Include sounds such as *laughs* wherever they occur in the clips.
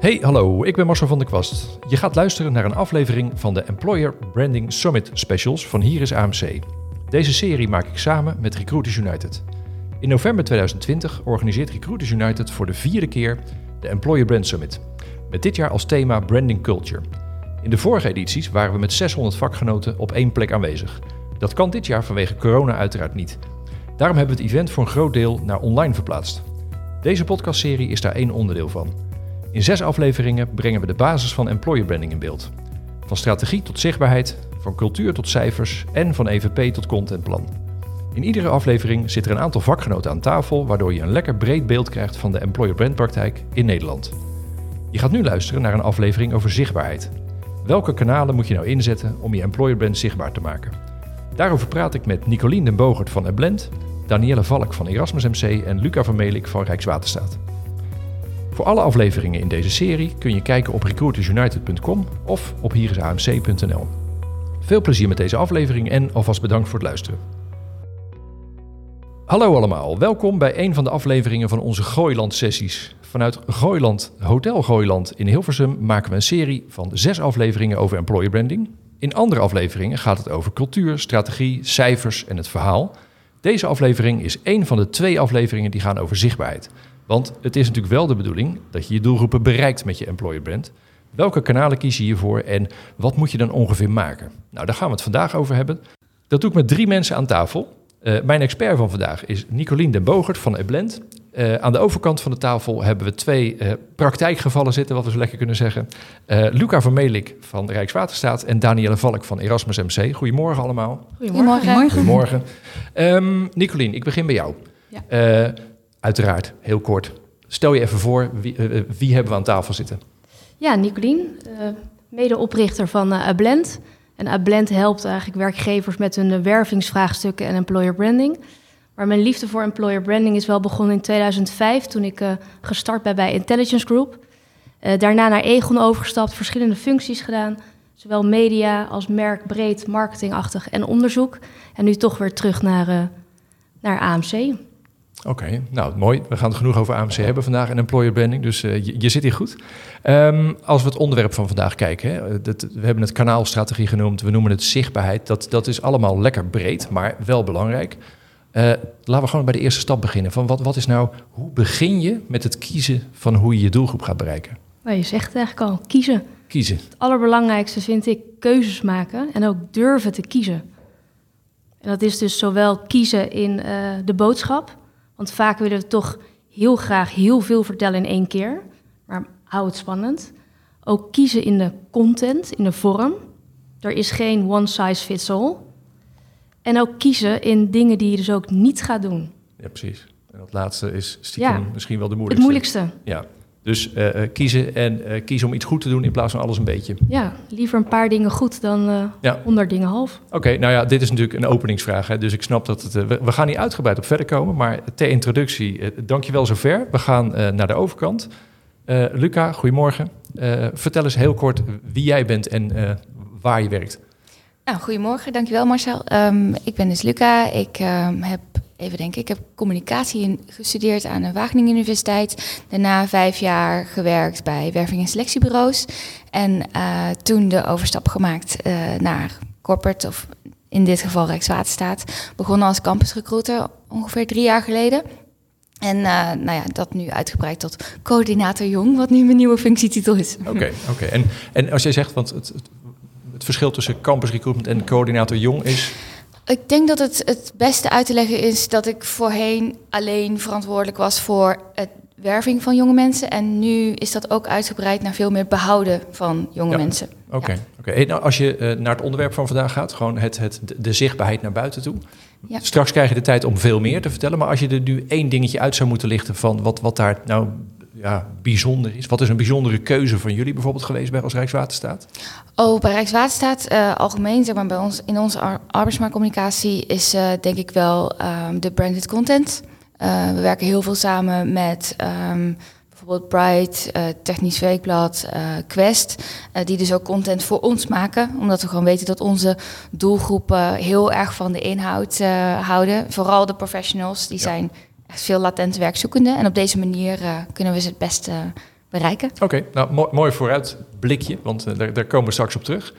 Hey, hallo, ik ben Marcel van der Kwast. Je gaat luisteren naar een aflevering van de Employer Branding Summit Specials van Hier is AMC. Deze serie maak ik samen met Recruiters United. In november 2020 organiseert Recruiters United voor de vierde keer de Employer Brand Summit. Met dit jaar als thema Branding Culture. In de vorige edities waren we met 600 vakgenoten op één plek aanwezig. Dat kan dit jaar vanwege corona uiteraard niet. Daarom hebben we het event voor een groot deel naar online verplaatst. Deze podcastserie is daar één onderdeel van. In zes afleveringen brengen we de basis van employer branding in beeld. Van strategie tot zichtbaarheid, van cultuur tot cijfers en van EVP tot contentplan. In iedere aflevering zit er een aantal vakgenoten aan tafel, waardoor je een lekker breed beeld krijgt van de employer brand praktijk in Nederland. Je gaat nu luisteren naar een aflevering over zichtbaarheid. Welke kanalen moet je nou inzetten om je employer brand zichtbaar te maken? Daarover praat ik met Nicolien den Bogert van Eblend, Danielle Valk van Erasmus MC en Luca van Melik van Rijkswaterstaat. Voor alle afleveringen in deze serie kun je kijken op recruitersunited.com of op hierisamc.nl. Veel plezier met deze aflevering en alvast bedankt voor het luisteren. Hallo allemaal, welkom bij een van de afleveringen van onze Gooiland-sessies. Vanuit Gooiland, Hotel Gooiland in Hilversum maken we een serie van zes afleveringen over employer branding. In andere afleveringen gaat het over cultuur, strategie, cijfers en het verhaal. Deze aflevering is één van de twee afleveringen die gaan over zichtbaarheid. Want het is natuurlijk wel de bedoeling dat je je doelgroepen bereikt met je employer brand. Welke kanalen kies je hiervoor en wat moet je dan ongeveer maken? Nou, daar gaan we het vandaag over hebben. Dat doe ik met drie mensen aan tafel. Uh, mijn expert van vandaag is Nicolien den Bogert van Eblend. Uh, aan de overkant van de tafel hebben we twee uh, praktijkgevallen zitten, wat we zo lekker kunnen zeggen. Luca van Melik van Rijkswaterstaat en Danielle Valk van Erasmus MC. Goedemorgen allemaal. Goedemorgen. Goedemorgen. Goedemorgen. Um, Nicolien, ik begin bij jou. Ja. Uiteraard, heel kort. Stel je even voor, wie, wie, hebben we aan tafel zitten? Ja, Nicolien, medeoprichter van Eblend. En Ablend helpt eigenlijk werkgevers met hun wervingsvraagstukken en employer branding. Maar mijn liefde voor employer branding is wel begonnen in 2005, toen ik gestart ben bij Intelligence Group. Daarna naar Egon overgestapt, verschillende functies gedaan. Zowel media als merk, breed, marketingachtig en onderzoek. En nu toch weer terug naar, uh, naar AMC. Oké, nou mooi. We gaan het genoeg over AMC hebben vandaag en employer branding, dus uh, je, je, zit hier goed. Um, als we het onderwerp van vandaag kijken, hè, dat, we hebben het kanaalstrategie genoemd, we noemen het zichtbaarheid. Dat, dat is allemaal lekker breed, maar wel belangrijk. Uh, laten we gewoon bij de eerste stap beginnen. Van wat, wat is nou, hoe begin je met het kiezen van hoe je je doelgroep gaat bereiken? Nou, je zegt het eigenlijk al, kiezen. Kiezen. Het allerbelangrijkste vind ik keuzes maken en ook durven te kiezen. En dat is dus zowel kiezen in uh, de boodschap, want vaak willen we toch heel graag heel veel vertellen in één keer. Maar hou het spannend. Ook kiezen in de content, in de vorm. Er is geen one size fits all. En ook kiezen in dingen die je dus ook niet gaat doen. Ja, precies. En dat laatste is stiekem ja, misschien wel de moeilijkste. Het moeilijkste. Ja. Dus uh, kiezen en uh, kiezen om iets goed te doen in plaats van alles een beetje. Ja, liever een paar dingen goed dan uh, ja. 100 dingen half. Oké, okay, nou ja, dit is natuurlijk een openingsvraag. Hè, dus ik snap dat het. We, we, gaan niet uitgebreid op verder komen. Maar ter introductie, dank je wel zover. We gaan naar de overkant. Luca, goedemorgen. vertel eens heel kort wie jij bent en waar je werkt. Nou, goedemorgen, dankjewel Marcel. Um, ik ben dus Luca. Ik um, heb even denken, ik heb communicatie gestudeerd aan de Wageningen Universiteit. Daarna vijf jaar gewerkt bij werving- en selectiebureaus. En uh, toen de overstap gemaakt uh, naar corporate, of in dit geval Rijkswaterstaat. Begonnen als campusrecruiter ongeveer drie jaar geleden. En uh, nou ja, dat nu uitgebreid tot coördinator jong, wat nu mijn nieuwe functietitel is. Oké, oké. En, en als jij zegt, want het, het, het verschil tussen campus recruitment en coördinator jong is... Ik denk dat het het beste uit te leggen is dat ik voorheen alleen verantwoordelijk was voor het werving van jonge mensen. En nu is dat ook uitgebreid naar veel meer behouden van jonge ja. mensen. Oké, okay. ja. okay. nou, als je uh, naar het onderwerp van vandaag gaat, gewoon het, het, de zichtbaarheid naar buiten toe. Ja. Straks krijg je de tijd om veel meer te vertellen. Maar als je er nu één dingetje uit zou moeten lichten van wat, wat daar nou ja, bijzonder is? Wat is een bijzondere keuze van jullie bijvoorbeeld geweest bij als Rijkswaterstaat? Oh, bij Rijkswaterstaat uh, algemeen, zeg maar bij ons in onze ar arbeidsmarktcommunicatie is uh, denk ik wel um, de branded content. Uh, we werken heel veel samen met um, bijvoorbeeld Bright, Technisch Weekblad, Quest, die dus ook content voor ons maken, omdat we gewoon weten dat onze doelgroepen heel erg van de inhoud houden. Vooral de professionals, die ja. zijn veel latente werkzoekenden. En op deze manier uh, kunnen we ze het beste bereiken. Oké, nou mooi, mooi vooruitblikje, want uh, daar, daar, komen we straks op terug.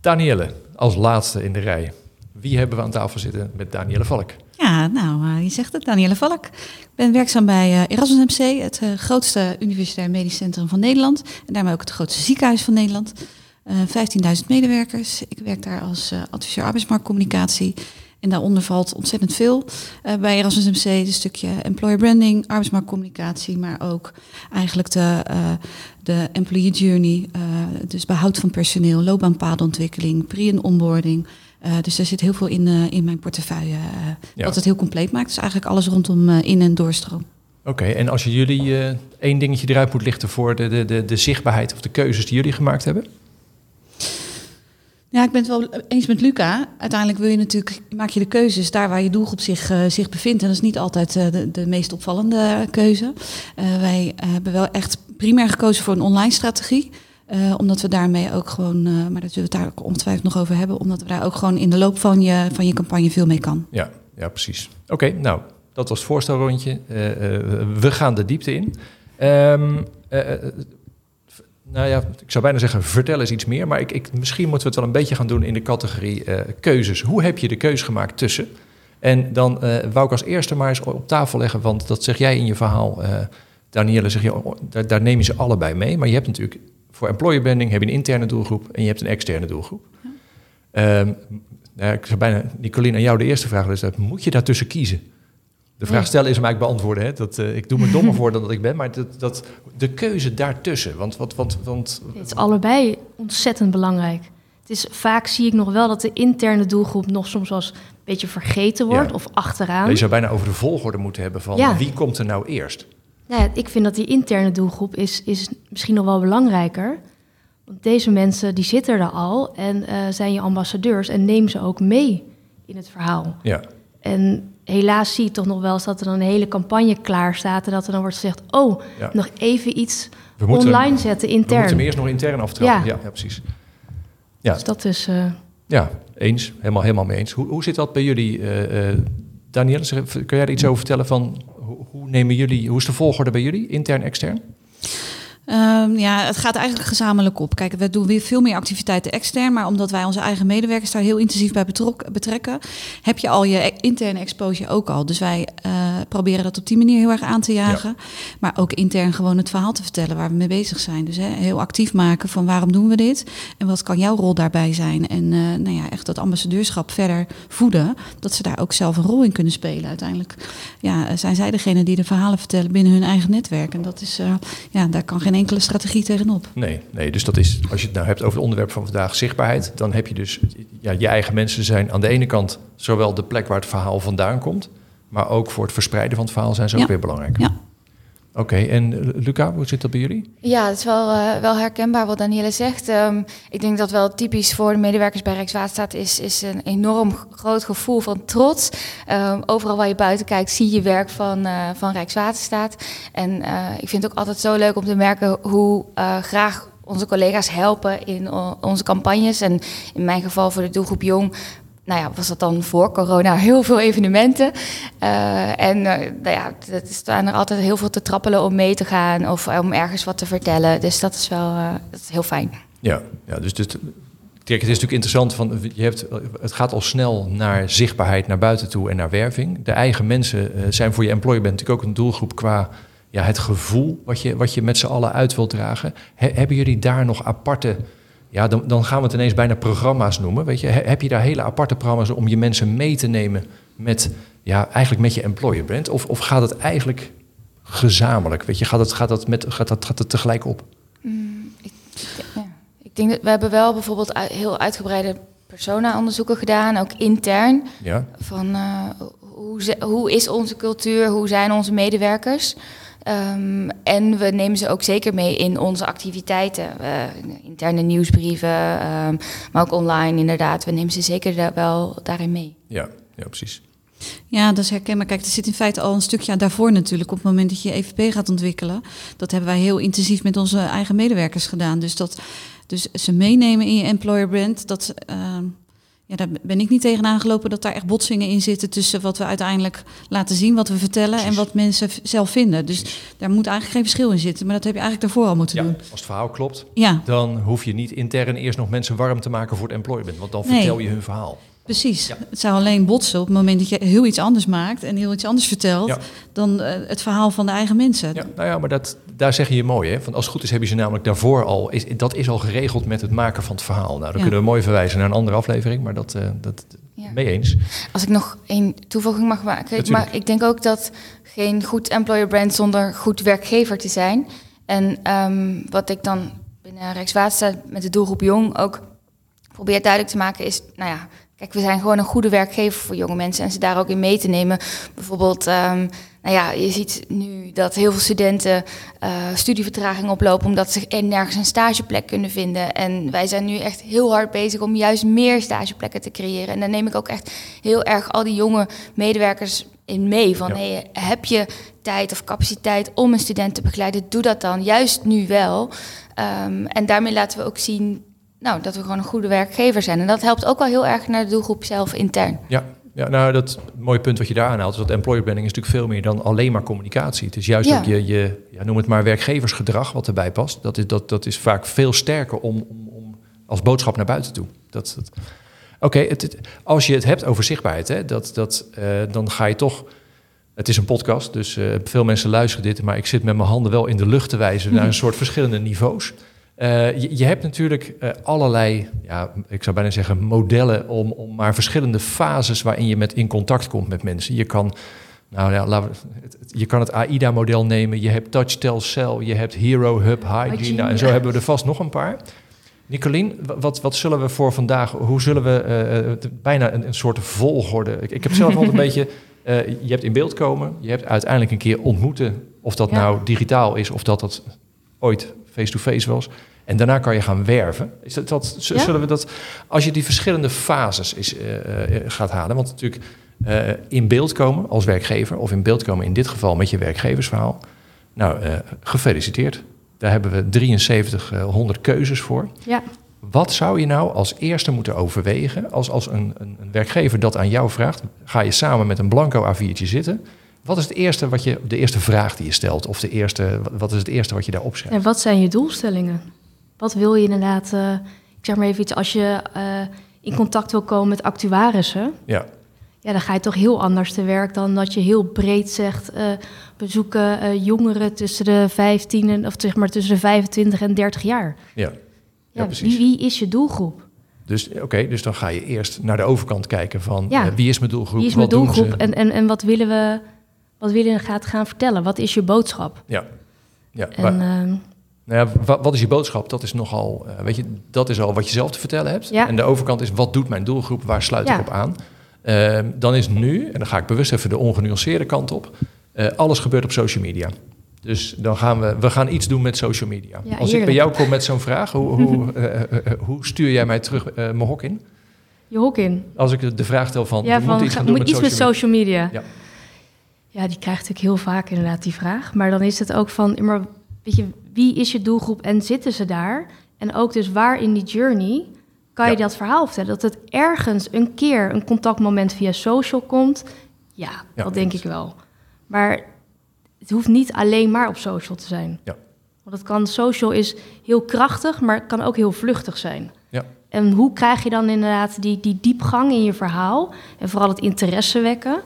Danielle, als laatste in de rij. Wie hebben we aan tafel zitten met Danielle Valk? Ja, nou, uh, je zegt het, Danielle Valk. Ik ben werkzaam bij Erasmus MC, het grootste universitair medisch centrum van Nederland. En daarmee ook het grootste ziekenhuis van Nederland. 15.000 medewerkers. Ik werk daar als adviseur arbeidsmarktcommunicatie. En daaronder valt ontzettend veel. Uh, bij Erasmus MC een stukje employer branding, arbeidsmarktcommunicatie, maar ook eigenlijk de, uh, de employee journey, uh, dus behoud van personeel, loopbaanpaadontwikkeling, pre- en onboarding. dus er zit heel veel in, in mijn portefeuille, ja. wat het heel compleet maakt. Dus eigenlijk alles rondom in- en doorstroom. Oké, en als je jullie één dingetje eruit moet lichten voor de, de, de, de zichtbaarheid of de keuzes die jullie gemaakt hebben? Ja, ik ben het wel eens met Luca. Uiteindelijk wil je natuurlijk, maak je de keuzes daar waar je doelgroep zich, uh, zich bevindt. En dat is niet altijd uh, de, de meest opvallende keuze. Uh, wij hebben wel echt primair gekozen voor een online strategie. omdat we daarmee ook gewoon, maar dat zullen we het daar ongetwijfeld nog over hebben, omdat we daar ook gewoon in de loop van je, van je campagne veel mee kan. Ja, ja precies. Oké, nou, dat was het voorstelrondje. we gaan de diepte in. Um, nou ja, ik zou bijna zeggen, vertel eens iets meer. Maar ik, ik, misschien moeten we het wel een beetje gaan doen in de categorie uh, keuzes. Hoe heb je de keus gemaakt tussen? En dan uh, wou ik als eerste maar eens op tafel leggen, want dat zeg jij in je verhaal, uh, Danielle, zeg je, oh, daar, daar, neem je ze allebei mee. Maar je hebt natuurlijk voor employer branding heb je een interne doelgroep en je hebt een externe doelgroep. Ja. Um, nou, ik zou bijna, Nicolien, aan jou de eerste vraag. Dus moet je daartussen kiezen? De vraag stellen is hem eigenlijk beantwoorden. Hè? Dat, uh, ik doe me dommer *laughs* voor dan dat ik ben, maar dat, dat, de keuze daartussen. Want, wat, wat, want, het is allebei ontzettend belangrijk. Het is, vaak zie ik nog wel dat de interne doelgroep nog soms wel eens een beetje vergeten wordt ja. of achteraan. Je zou bijna over de volgorde moeten hebben van ja. wie komt er nou eerst? Ja, ik vind dat die interne doelgroep is, is misschien nog wel belangrijker. Want deze mensen die zitten er al en uh, zijn je ambassadeurs en neem ze ook mee in het verhaal. Ja. En helaas zie je toch nog wel eens dat er dan een hele campagne klaar staat en dat er dan wordt gezegd, oh, ja. nog even iets we moeten, online zetten intern. We moeten hem eerst nog intern aftrappen. Ja, ja, ja precies. Ja. Dus dat is... Uh... Ja, eens. Helemaal, helemaal mee eens. Hoe, hoe zit dat bij jullie, uh, uh, Danielle? Kun jij er iets over vertellen van hoe, hoe nemen jullie, hoe is de volgorde bij jullie, intern, extern? Um, ja, het gaat eigenlijk gezamenlijk op. Kijk, we doen weer veel meer activiteiten extern, maar omdat wij onze eigen medewerkers daar heel intensief bij betrok, betrekken, heb je al je interne exposure ook al. Dus wij uh, proberen dat op die manier heel erg aan te jagen, ja. maar ook intern gewoon het verhaal te vertellen waar we mee bezig zijn. Dus hè, heel actief maken van waarom doen we dit en wat kan jouw rol daarbij zijn. En uh, nou ja, echt dat ambassadeurschap verder voeden, dat ze daar ook zelf een rol in kunnen spelen. Uiteindelijk ja, zijn zij degene die de verhalen vertellen binnen hun eigen netwerk. En dat is, uh, ja, daar kan geen enkele strategie tegenop. Nee, nee, dus dat is, als je het nou hebt over het onderwerp van vandaag, zichtbaarheid, dan heb je dus, ja, je eigen mensen zijn aan de ene kant zowel de plek waar het verhaal vandaan komt, maar ook voor het verspreiden van het verhaal zijn ze ja. ook weer belangrijk. Ja. Oké, en Luca, hoe zit dat bij jullie? Ja, het is wel, uh, wel herkenbaar wat Danielle zegt. Um, ik denk dat wel typisch voor de medewerkers bij Rijkswaterstaat is, is een enorm groot gevoel van trots. Um, overal waar je buiten kijkt, zie je werk van, uh, van Rijkswaterstaat. En ik vind het ook altijd zo leuk om te merken hoe graag onze collega's helpen in onze campagnes. En in mijn geval voor de doelgroep Jong nou ja, was dat dan voor corona heel veel evenementen. Uh, en uh, nou ja, er staan er altijd heel veel te trappelen om mee te gaan of om ergens wat te vertellen. Dus dat is wel dat is heel fijn. Ja, ja dus, dus kijk, het is natuurlijk interessant. Van, je hebt, het gaat al snel naar zichtbaarheid naar buiten toe en naar werving. De eigen mensen zijn voor je employer bent natuurlijk ook een doelgroep qua ja, het gevoel wat je, wat je met z'n allen uit wilt dragen. He, hebben jullie daar nog aparte ja, dan, dan gaan we het ineens bijna programma's noemen. Weet je, heb je daar hele aparte programma's om je mensen mee te nemen met, ja, eigenlijk met je employer brand? Of, of gaat het eigenlijk gezamenlijk? Weet je, gaat het, gaat dat met, gaat dat, gaat het tegelijk op? Mm, ik, ja. ik denk dat we hebben wel bijvoorbeeld heel uitgebreide persona-onderzoeken gedaan, ook intern. Ja. Van uh, hoe, hoe is onze cultuur, hoe zijn onze medewerkers? Um, en we nemen ze ook zeker mee in onze activiteiten. Uh, interne nieuwsbrieven, um, maar ook online inderdaad. We nemen ze zeker da wel daarin mee. Ja, ja, precies. Ja, dat is herkenbaar. Kijk, er zit in feite al een stukje daarvoor natuurlijk. Op het moment dat je EVP gaat ontwikkelen. Dat hebben wij heel intensief met onze eigen medewerkers gedaan. Dus, dat, dus ze meenemen in je employer brand. Dat, uh, ja, daar ben ik niet tegenaan gelopen dat daar echt botsingen in zitten tussen wat we uiteindelijk laten zien, wat we vertellen en wat mensen zelf vinden. Dus daar moet eigenlijk geen verschil in zitten. Maar dat heb je eigenlijk daarvoor al moeten ja, doen. Als het verhaal klopt, Ja, dan hoef je niet intern eerst nog mensen warm te maken voor het employment. Want dan Nee. vertel je hun verhaal. Precies. Ja. Het zou alleen botsen op het moment dat je heel iets anders maakt en heel iets anders vertelt Ja. dan eh, het verhaal van de eigen mensen. Ja, nou ja, maar dat, daar zeg je je mooi. Hè? Want als het goed is, hebben ze namelijk daarvoor al. Is, dat is al geregeld met het maken van het verhaal. Nou, dan Ja. kunnen we mooi verwijzen naar een andere aflevering. Maar dat, eh dat Ja. mee eens. Als ik nog één toevoeging mag maken. Natuurlijk. Maar ik denk ook dat geen goed employer brand zonder goed werkgever te zijn. En ehm, wat ik dan binnen Rijkswaterstaat met de doelgroep jong ook probeer duidelijk te maken is, nou ja, kijk, we zijn gewoon een goede werkgever voor jonge mensen en ze daar ook in mee te nemen. Bijvoorbeeld, ehm, nou ja, je ziet nu dat heel veel studenten eh, studievertraging oplopen omdat ze er nergens een stageplek kunnen vinden. En wij zijn nu echt heel hard bezig om juist meer stageplekken te creëren. En daar neem ik ook echt heel erg al die jonge medewerkers in mee. Van Ja. hey, heb je tijd of capaciteit om een student te begeleiden? Doe dat dan, juist nu wel. Ehm, en daarmee laten we ook zien nou, dat we gewoon een goede werkgever zijn. En dat helpt ook wel heel erg naar de doelgroep zelf intern. Ja, ja nou, dat mooie punt wat je daar aanhaalt, is dat employer branding is natuurlijk veel meer dan alleen maar communicatie. Het is juist Ja. ook je, je ja, noem het maar werkgeversgedrag wat erbij past. Dat is, dat, dat is vaak veel sterker om, om, om als boodschap naar buiten toe. Dat, dat, Oké, als je het hebt over zichtbaarheid, hè, dat, dat, eh, dan ga je toch. Het is een podcast, dus eh, veel mensen luisteren dit, maar ik zit met mijn handen wel in de lucht te wijzen naar een soort verschillende niveaus. Eh, je, je hebt natuurlijk eh, allerlei, ja, ik zou bijna zeggen, modellen om, om maar verschillende fases waarin je met in contact komt met mensen. Je kan, nou ja, laten we, het- je kan het AIDA-model nemen, je hebt Touch, Tell, Cell, je hebt Hero, Hub, Hygiene, nou, en zo hebben we er vast nog een paar. Nicolien, wa- wat, wat zullen we voor vandaag, hoe zullen we eh, bijna een, een soort volgorde, ik, ik heb zelf altijd een *laughs* beetje, je hebt in beeld komen, je hebt uiteindelijk een keer ontmoeten, of dat Ja. nou digitaal is of dat dat ooit face-to-face was. En daarna kan je gaan werven. Is dat, dat, Ja. Zullen we dat, als je die verschillende fases is, eh, eh, gaat halen, want natuurlijk eh, in beeld komen als werkgever, of in beeld komen in dit geval met je werkgeversverhaal. Nou, gefeliciteerd. Daar hebben we 7300 keuzes voor. Ja. Wat zou je nou als eerste moeten overwegen als, als een, een, een werkgever dat aan jou vraagt? Ga je samen met een blanco A4'tje zitten? Wat is het eerste wat je, de eerste vraag die je stelt? Of de eerste, wat is het eerste wat je daar opschrijft? En wat zijn je doelstellingen? Wat wil je inderdaad, eh, ik zeg maar even iets, als je eh, in contact wil komen met actuarissen, Ja, ja, dan ga je toch heel anders te werk dan dat je heel breed zegt, we zoeken eh, jongeren tussen de 15 en, of zeg maar tussen de 25 en 30 jaar. ja. Ja, Ja, precies. wie, wie is je doelgroep? Dus oké, dus dan ga je eerst naar de overkant kijken van Ja. wie is mijn doelgroep? Wie is mijn Wat doelgroep en, en, en wat willen we, wat we gaat gaan vertellen? Wat is je boodschap? Ja, ja. En, maar- ehm, Nou ja, wa- wat is je boodschap? Dat is nogal, eh, weet je, dat is al wat je zelf te vertellen hebt. Ja. En de overkant is, wat doet mijn doelgroep? Waar sluit Ja. ik op aan? Ehm, dan is nu, en dan ga ik bewust even de ongenuanceerde kant op, eh, alles gebeurt op social media. Dus dan gaan we, we gaan iets doen met social media. Als ik bij jou kom met zo'n vraag, hoe, hoe, *laughs* eh, hoe stuur jij mij terug mijn hok in? je hok in. Als ik de- vraag stel van, Ja, van, moeten iets gaan doen moet met iets social met social media. Ja. Die krijgt natuurlijk heel vaak inderdaad die vraag. Maar dan is het ook van, maar weet je, wie is je doelgroep en zitten ze daar? En ook dus waar in die journey kan je Ja. dat verhaal vertellen? Dat het ergens een keer een contactmoment via social komt. Ja, Ja, dat denk ik wel. Maar het hoeft niet alleen maar op social te zijn. Ja. Want het kan, social is heel krachtig, maar het kan ook heel vluchtig zijn. Ja. En hoe krijg je dan inderdaad die, die diepgang in je verhaal? En vooral het interesse wekken?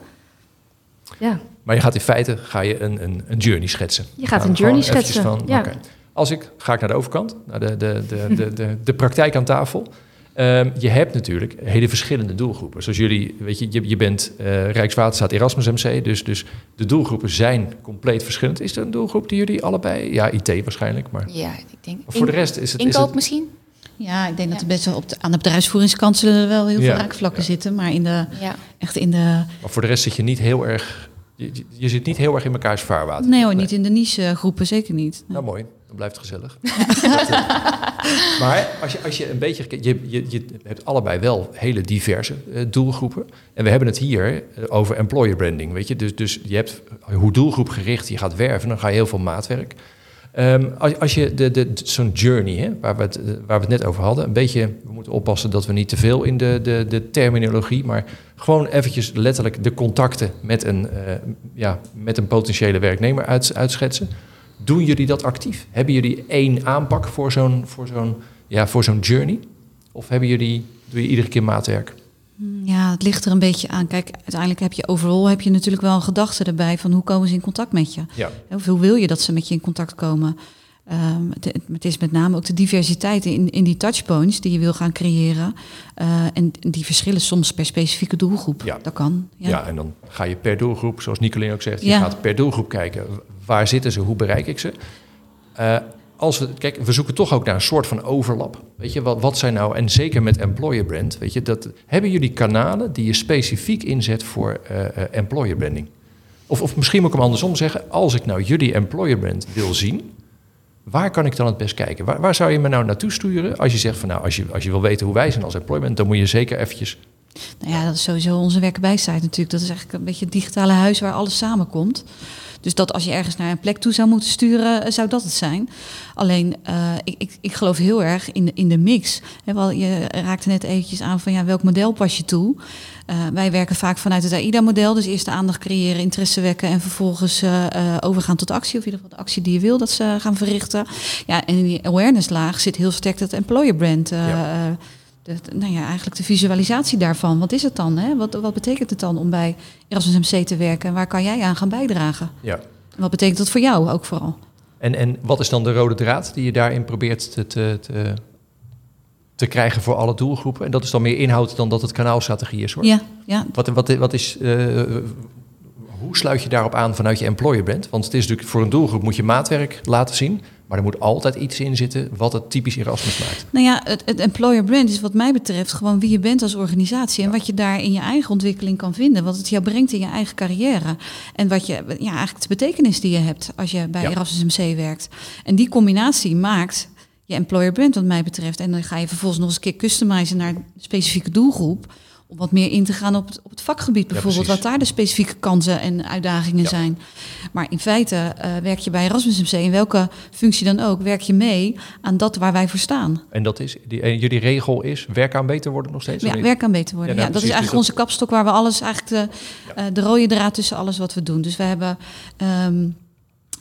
Ja, Maar je gaat in feite ga je een, een, een journey schetsen. Je gaat een journey schetsen, Van, ja. oké. Als ik ga ik naar de overkant, naar de, de, de, de, de, *laughs* de praktijk aan tafel. Ehm, je hebt natuurlijk hele verschillende doelgroepen. Zoals jullie, weet je, je, je bent eh, Rijkswaterstaat Erasmus MC, dus, dus de doelgroepen zijn compleet verschillend. Is er een doelgroep die jullie allebei, ja, IT waarschijnlijk, maar Ja, ik denk. voor de rest is het... Is Inkoop het misschien? Ja, ik denk dat er best wel op de, aan de bedrijfsvoeringskant zullen er wel heel Ja. veel raakvlakken Ja. zitten. Maar in de, Ja. echt in de... maar voor de rest zit je niet heel erg, je, zit niet heel erg in mekaars vaarwater. Nee hoor, niet in de niche groepen, zeker niet. Nou, mooi. Dan blijft het gezellig. *laughs* Dat, eh, maar als je, als je een beetje... Je, je, je hebt allebei wel hele diverse eh, doelgroepen. En we hebben het hier eh, over employer branding, weet je. Dus, dus je hebt hoe doelgroepgericht je gaat werven, dan ga je heel veel maatwerk. Ehm, als, je de, de, zo'n journey, hè, waar, we het, eh, waar we het net over hadden, een beetje, we moeten oppassen dat we niet te veel in de, de, de terminologie, maar gewoon eventjes letterlijk de contacten met een, eh, ja, met een potentiële werknemer uit, uitschetsen. Doen jullie dat actief? Hebben jullie één aanpak voor zo'n, voor zo'n, ja, voor zo'n journey? Of hebben jullie, doe je iedere keer maatwerk? Mm, ja, het ligt er een beetje aan. Kijk, uiteindelijk heb je overal heb je natuurlijk wel een gedachte erbij van hoe komen ze in contact met je? Ja. Of hoe wil je dat ze met je in contact komen? Ehm, het, het, is met name ook de diversiteit in, in die touchpoints die je wil gaan creëren. Uh, en die verschillen soms per specifieke doelgroep. Ja. Dat kan. Ja. ja. en dan ga je per doelgroep, zoals Nicolien ook zegt, je gaat per doelgroep kijken. Waar zitten ze, hoe bereik ik ze? Uh, als we, kijk, we zoeken toch ook naar een soort van overlap. Weet je, wat, wat zijn nou, en zeker met employer brand, weet je, dat, hebben jullie kanalen die je specifiek inzet voor uh, employer branding? Of, of misschien moet ik hem andersom zeggen, als ik nou jullie employer brand wil zien, waar kan ik dan het best kijken? Waar, zou je me nou naartoe sturen als je zegt van nou, als je, als je wil weten hoe wij zijn als employer brand, dan moet je zeker eventjes nou ja, dat is sowieso onze werkenbijsite natuurlijk. Dat is eigenlijk een beetje het digitale huis waar alles samenkomt. Dus dat als je ergens naar een plek toe zou moeten sturen, eh, zou dat het zijn. Alleen, uh, ik, ik, ik geloof heel erg in de, in de mix. He, wel, je raakte net eventjes aan van ja, welk model pas je toe? Uh, wij werken vaak vanuit het AIDA-model. Dus eerst de aandacht creëren, interesse wekken en vervolgens uh, overgaan tot actie. Of in ieder geval de actie die je wil dat ze gaan verrichten. Ja, en in die awareness-laag zit heel sterk dat employer brand. Ja de, nou ja, eigenlijk de visualisatie daarvan. Wat is het dan? Hè? Wat, wat betekent het dan om bij Erasmus MC te werken? En waar kan jij aan gaan bijdragen? Ja. Wat betekent dat voor jou ook vooral? En, en wat is dan de rode draad die je daarin probeert te, te, te, te krijgen voor alle doelgroepen? En dat is dan meer inhoud dan dat het kanaalstrategie is hoor. Ja, ja. Wat, wat, wat is, uh, hoe sluit je daarop aan vanuit je employer bent? Want het is natuurlijk voor een doelgroep moet je maatwerk laten zien. Maar er moet altijd iets in zitten wat het typisch Erasmus maakt. Nou ja, het, het, employer brand is wat mij betreft gewoon wie je bent als organisatie. En wat je daar in je eigen ontwikkeling kan vinden. Wat het jou brengt in je eigen carrière. En wat je, ja, eigenlijk de betekenis die je hebt als je bij Erasmus MC werkt. En die combinatie maakt je employer brand wat mij betreft. En dan ga je vervolgens nog eens een keer customizen naar een specifieke doelgroep om wat meer in te gaan op het, op het vakgebied bijvoorbeeld, wat daar de specifieke kansen en uitdagingen zijn. Maar in feite uh, werk je bij Erasmus MC, in welke functie dan ook, werk je mee aan dat waar wij voor staan. En dat is, die, en jullie regel is, werk aan beter worden nog steeds? Ja, werk aan beter worden. Ja, dat is eigenlijk onze kapstok waar we alles, eigenlijk de, uh, de rode draad tussen alles wat we doen. Dus we hebben... Um,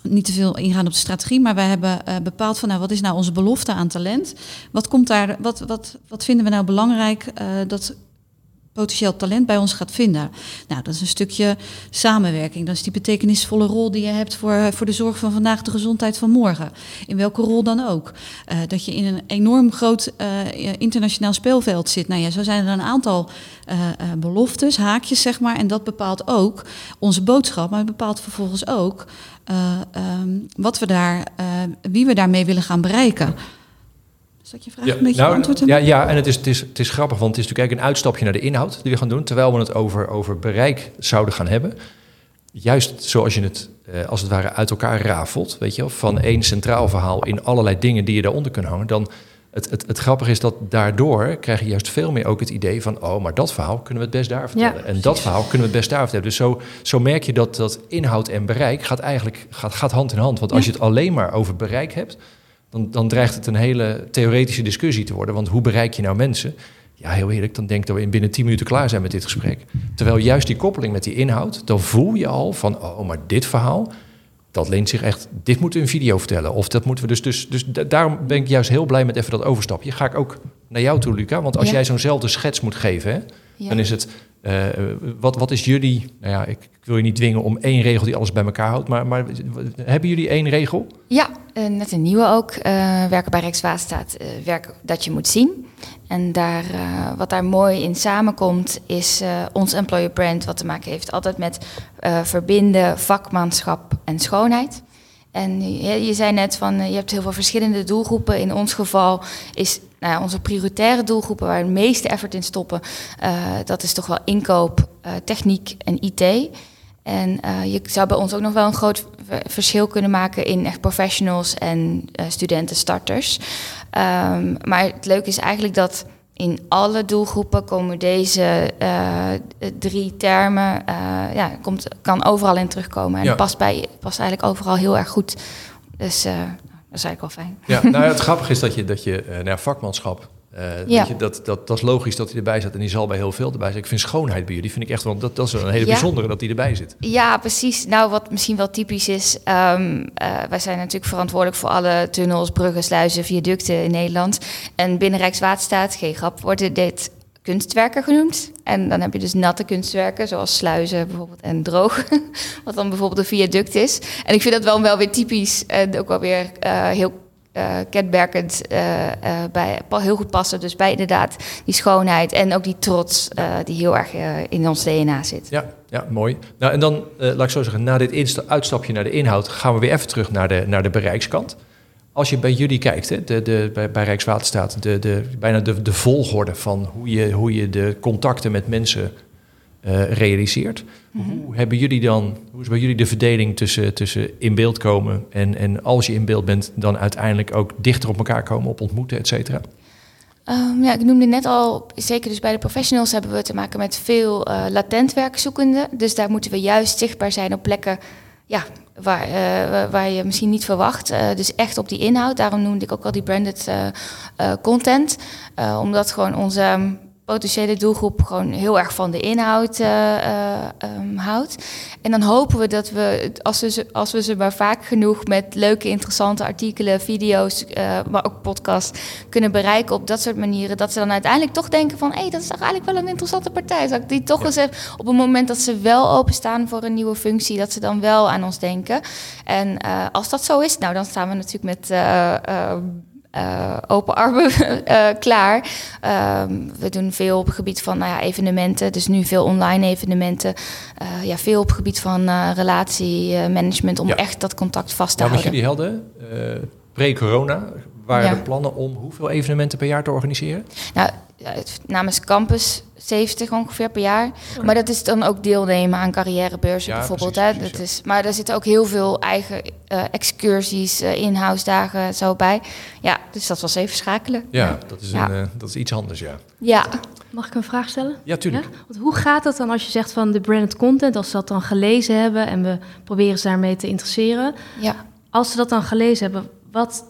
niet te veel ingaan op de strategie, maar wij hebben uh, bepaald van nou, wat is nou onze belofte aan talent? Wat komt daar, wat, wat, wat vinden we nou belangrijk uh, dat potentieel talent bij ons gaat vinden. Nou, dat is een stukje samenwerking. Dat is die betekenisvolle rol die je hebt voor, voor de zorg van vandaag, de gezondheid van morgen. In welke rol dan ook. Uh, dat je in een enorm groot uh, internationaal speelveld zit. Nou ja, zo zijn er een aantal beloftes, haakjes zeg maar. En dat bepaalt ook onze boodschap, maar het bepaalt vervolgens ook um, wat we daar, wie we daarmee willen gaan bereiken. Is dat je vraag ja, een beetje nou, Ja, ja, en het is, het, is, het is grappig, want het is natuurlijk eigenlijk een uitstapje naar de inhoud die we gaan doen, terwijl we het over, over bereik zouden gaan hebben. Juist zoals je het eh, als het ware uit elkaar rafelt, weet je, van één centraal verhaal in allerlei dingen die je daaronder kunt hangen, dan het, het, het grappige is dat daardoor krijg je juist veel meer ook het idee van, oh, maar dat verhaal kunnen we het best daar vertellen. en dat verhaal kunnen we het best daar vertellen. Dus zo, zo merk je dat, dat inhoud en bereik gaat eigenlijk gaat, gaat hand in hand. Want als je het alleen maar over bereik hebt, dan, dan dreigt het een hele theoretische discussie te worden. Want hoe bereik je nou mensen? Ja, heel eerlijk, dan denk ik dat we in binnen 10 minuten klaar zijn met dit gesprek. Terwijl juist die koppeling met die inhoud, dan voel je al van, oh, maar dit verhaal, dat leent zich echt, dit moeten we in video vertellen. Of dat moeten we dus, dus, dus daarom ben ik juist heel blij met even dat overstapje. Ga ik ook naar jou toe, Luca. Want als jij zo'nzelfde schets moet geven, hè, dan is het, uh, wat, wat is jullie, nou ja, ik, ik, wil je niet dwingen om één regel die alles bij elkaar houdt, maar, maar hebben jullie één regel? Ja, uh, net een nieuwe ook. Uh, werken bij Rijkswaterstaat, werk dat je moet zien. En daar, wat daar mooi in samenkomt, is ons employer brand, wat te maken heeft altijd met verbinden, vakmanschap en schoonheid. En je zei net van, je hebt heel veel verschillende doelgroepen. In ons geval is nou ja, onze prioritaire doelgroepen waar we de meeste effort in stoppen, uh, dat is toch wel inkoop, uh, techniek en IT. En uh, je zou bij ons ook nog wel een groot verschil kunnen maken in echt professionals en studenten, starters. Um, maar het leuke is eigenlijk dat in alle doelgroepen komen deze drie termen, ja, komt, kan overal in terugkomen. En ja. past, bij, past eigenlijk overal heel erg goed. Dus Dat is eigenlijk wel fijn. Ja, nou ja, het grappige is dat je, dat je nou ja, vakmanschap, uh, Ja. dat, je, dat, dat, dat is logisch dat hij erbij zit en die zal bij heel veel erbij zijn. Ik vind schoonheid bij jullie, vind ik echt wel, dat, dat is wel een hele Ja. bijzondere dat die erbij zit. Ja, precies. Nou, wat misschien wel typisch is, ehm, eh, wij zijn natuurlijk verantwoordelijk voor alle tunnels, bruggen, sluizen, viaducten in Nederland. En binnen Rijkswaterstaat, geen grap, worden dit kunstwerken genoemd. En dan heb je dus natte kunstwerken, zoals sluizen bijvoorbeeld en droog, *laughs* wat dan bijvoorbeeld een viaduct is. En ik vind dat wel, wel weer typisch en ook wel weer eh, heel eh kenmerkend eh, bij, heel goed passen. Dus bij inderdaad die schoonheid en ook die trots die heel erg in ons DNA zit. Ja, ja, mooi. Nou, en dan, laat ik zo zeggen, na dit uitstapje naar de inhoud, gaan we weer even terug naar de, naar de bereikskant. Als je bij jullie kijkt, hè, de, de, bij, bij Rijkswaterstaat, de, de, bijna de, de volgorde van hoe je, hoe je de contacten met mensen eh, realiseert. Hoe hebben jullie dan, hoe is bij jullie de verdeling tussen, tussen in beeld komen en, en als je in beeld bent, dan uiteindelijk ook dichter op elkaar komen, op ontmoeten, et cetera? Ehm, ja, ik noemde net al, zeker dus bij de professionals hebben we te maken met veel eh, latent werkzoekenden. Dus daar moeten we juist zichtbaar zijn op plekken ja, waar, eh, waar je misschien niet verwacht. Eh, dus echt op die inhoud. Daarom noemde ik ook al die branded eh, content. Omdat gewoon onze potentiële doelgroep gewoon heel erg van de inhoud eh, eh, ehm, houdt. En dan hopen we dat we, als we, ze, als we ze maar vaak genoeg met leuke, interessante artikelen, video's, eh, maar ook podcasts kunnen bereiken op dat soort manieren, dat ze dan uiteindelijk toch denken van, hé, hey, dat is toch eigenlijk wel een interessante partij. Dat ik die toch Ja. eens op het moment dat ze wel openstaan voor een nieuwe functie, dat ze dan wel aan ons denken. En als dat zo is, nou, dan staan we natuurlijk met... eh, open armen *laughs* eh, klaar. Ehm, we doen veel op het gebied van nou ja, evenementen, dus nu veel online evenementen. Eh, ja, veel op het gebied van relatiemanagement om Ja. echt dat contact vast te Nou, wat houden. jullie hadden, eh, pre-corona, waren Ja. er plannen om hoeveel evenementen per jaar te organiseren? Nou, namens Campus 70 ongeveer per jaar. Maar dat is dan ook deelnemen aan carrièrebeurzen Ja, bijvoorbeeld. precies, hè? precies, dat is, maar daar zitten ook heel veel eigen eh, excursies, eh in-house dagen zo bij. Ja, dus dat was even schakelen. Ja, dat is, Ja. Een, eh, dat is iets anders, ja. Ja, Mag ik een vraag stellen? Ja, tuurlijk. Ja? Want hoe gaat dat dan als je zegt van de branded content, als ze dat dan gelezen hebben en we proberen ze daarmee te interesseren? ja. Als ze dat dan gelezen hebben, wat,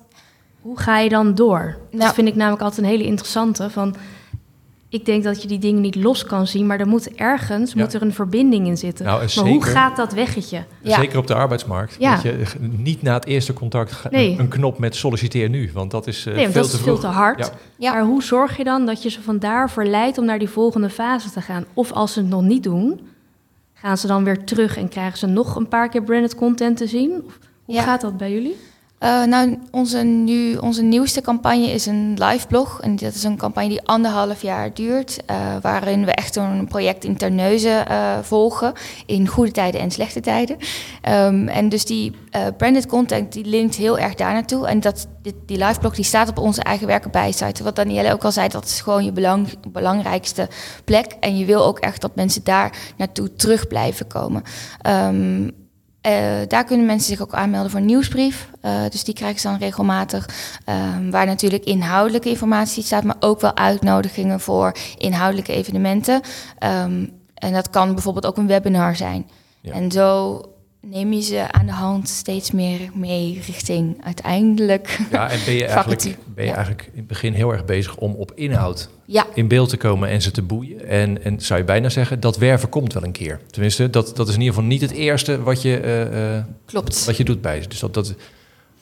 hoe ga je dan door? Dat Nou. vind ik namelijk altijd een hele interessante. Van, ik denk dat je die dingen niet los kan zien, maar er moet ergens Ja. moet er een verbinding in zitten. Nou, maar hoe gaat dat weggetje? Ja. Zeker op de arbeidsmarkt. Ja. Dat je niet na het eerste contact ga- Nee. een, een knop met solliciteer nu. Want dat is eh, Nee, want veel dat te is veel te hard. Maar hoe zorg je dan dat je ze vandaar verleidt om naar die volgende fase te gaan? Of als ze het nog niet doen, gaan ze dan weer terug en krijgen ze nog een paar keer branded content te zien? Of hoe Ja. gaat dat bij jullie? Eh, nou, onze, nu, onze nieuwste campagne is een live blog. En dat is een campagne die anderhalf jaar duurt. eh, waarin we echt een project in Terneuzen eh, volgen. In goede tijden en slechte tijden. Ehm, en dus die branded content die linkt heel erg daar naartoe. En dat, dit, die live blog die staat op onze eigen werken. Wat Danielle ook al zei, dat is gewoon je belang, belangrijkste plek. En je wil ook echt dat mensen daar naartoe terug blijven komen. Ehm, eh, daar kunnen mensen zich ook aanmelden voor een nieuwsbrief. Eh, dus die krijgen ze dan regelmatig. Ehm, waar natuurlijk inhoudelijke informatie staat, maar ook wel uitnodigingen voor inhoudelijke evenementen. Ehm, en dat kan bijvoorbeeld ook een webinar zijn. Ja. En zo neem je ze aan de hand steeds meer mee richting uiteindelijk. Ja, en ben je, *laughs* eigenlijk, ben je Ja. eigenlijk in het begin heel erg bezig om op inhoud Ja, in beeld te komen en ze te boeien. En, en zou je bijna zeggen, dat werven komt wel een keer. Tenminste, dat, dat is in ieder geval niet het eerste wat je, eh, eh, klopt. wat je doet bij ze. Dus dat, dat,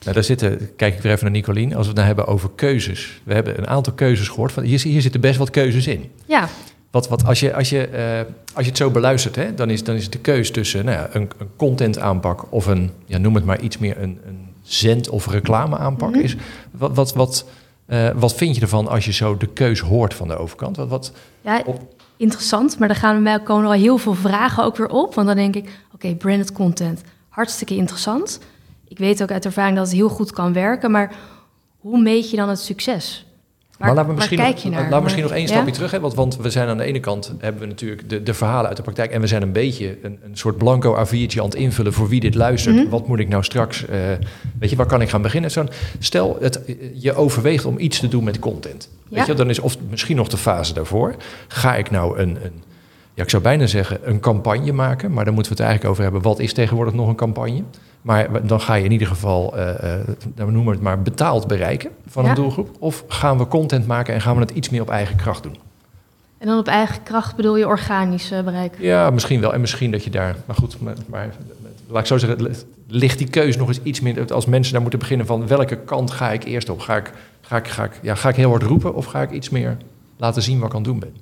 nou, daar zitten, kijk ik weer even naar Nicolien, als we het nou hebben over keuzes. We hebben een aantal keuzes gehoord. Van, hier, hier zitten best wat keuzes in. Ja, Wat, wat, als, je, als, je, eh, als je het zo beluistert, hè, dan, is, dan is het de keus tussen nou ja, een, een content aanpak of een, ja, noem het maar iets meer een, een zend- of reclame aanpak. Mhm. is, wat, wat, wat, eh, wat vind je ervan als je zo de keus hoort van de overkant? Wat, wat, ja Op- interessant. Maar dan gaan mij komen er al heel veel vragen ook weer op. Want dan denk ik, oké, branded content, hartstikke interessant. Ik weet ook uit ervaring dat het heel goed kan werken. Maar hoe meet je dan het succes? Waar, maar laten we misschien, kijk je naar? we misschien nog één Ja? stapje terug. Hè, want, want we zijn aan de ene kant hebben we natuurlijk de, de verhalen uit de praktijk. En we zijn een beetje een, een soort blanco A4'tje aan het invullen voor wie dit luistert. Mhm. Wat moet ik nou straks, eh, weet je, waar kan ik gaan beginnen? Stel, het, je overweegt om iets te doen met content. Weet je, dan is of misschien nog de fase daarvoor. Ga ik nou een, een ja, ik zou bijna zeggen, een campagne maken. Maar dan moeten we het eigenlijk over hebben. Wat is tegenwoordig nog een campagne? Maar dan ga je in ieder geval, uh, uh, we noemen het maar, betaald bereiken van Ja. een doelgroep. Of gaan we content maken en gaan we het iets meer op eigen kracht doen? En dan op eigen kracht bedoel je organisch eh, bereiken. Ja, misschien wel. En misschien dat je daar. Maar goed, maar, maar laat ik zo zeggen, ligt die keuze nog eens iets meer. Als mensen daar moeten beginnen van welke kant ga ik eerst op? Ga ik, ga ik, ga ik, ja, ga ik heel hard roepen of ga ik iets meer laten zien wat ik aan het doen ben?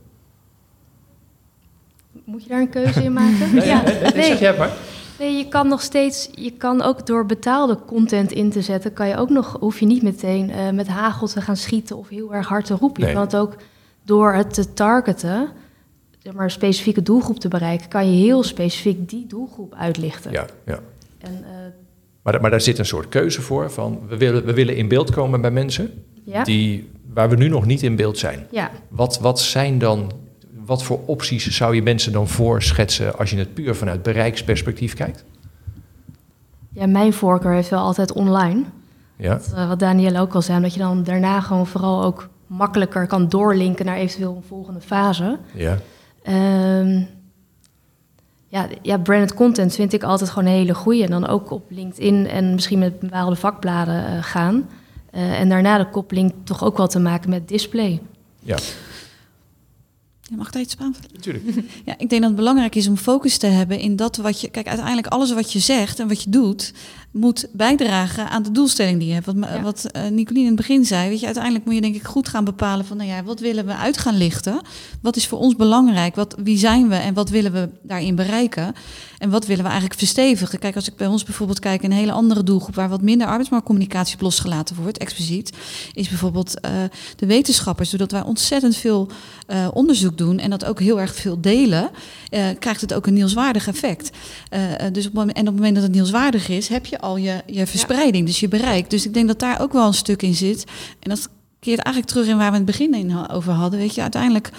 Moet je daar een keuze in maken? Nee, ja. nee, zeg jij het maar. Nee, je kan nog steeds, je kan ook door betaalde content in te zetten, kan je ook nog, hoef je niet meteen eh, met hagel te gaan schieten of heel erg hard te roepen. Je Nee. kan het ook door het te targeten, zeg maar een specifieke doelgroep te bereiken, kan je heel specifiek die doelgroep uitlichten. Ja, ja. En, eh, Maar, maar daar zit een soort keuze voor van we willen, we willen in beeld komen bij mensen ja, die, waar we nu nog niet in beeld zijn. ja. Wat, wat zijn dan, wat voor opties zou je mensen dan voorschetsen als je het puur vanuit bereiksperspectief kijkt? ja, mijn voorkeur heeft wel altijd online. Ja, Wat, eh, wat Danielle ook al zei, dat je dan daarna gewoon vooral ook makkelijker kan doorlinken naar eventueel een volgende fase. ja, Ehm, ja, ja, branded content vind ik altijd gewoon een hele goeie. En dan ook op LinkedIn en misschien met bepaalde vakbladen eh, gaan. Eh, en daarna de koppeling toch ook wel te maken met display. Ja, mag ik daar iets op aanvullen? natuurlijk. *laughs* Ja, ik denk dat het belangrijk is om focus te hebben in dat wat je. Kijk, uiteindelijk alles wat je zegt en wat je doet, moet bijdragen aan de doelstelling die je hebt. Wat, Ja. wat eh, Nicolien in het begin zei, weet je, uiteindelijk moet je denk ik goed gaan bepalen van, nou ja, wat willen we uit gaan lichten? Wat is voor ons belangrijk? Wat, wie zijn we en wat willen we daarin bereiken? En wat willen we eigenlijk verstevigen? Kijk, als ik bij ons bijvoorbeeld kijk, een hele andere doelgroep waar wat minder arbeidsmarktcommunicatie op losgelaten wordt, expliciet, is bijvoorbeeld eh, de wetenschappers. Doordat wij ontzettend veel eh, onderzoek doen en dat ook heel erg veel delen, krijgt het ook een nieuwswaardig effect. Dus op en op het moment dat het nieuwswaardig is, heb je al je, je verspreiding, dus je bereik. Dus ik denk dat daar ook wel een stuk in zit. En dat keert eigenlijk terug in waar we in het begin over hadden. Weet je, uiteindelijk,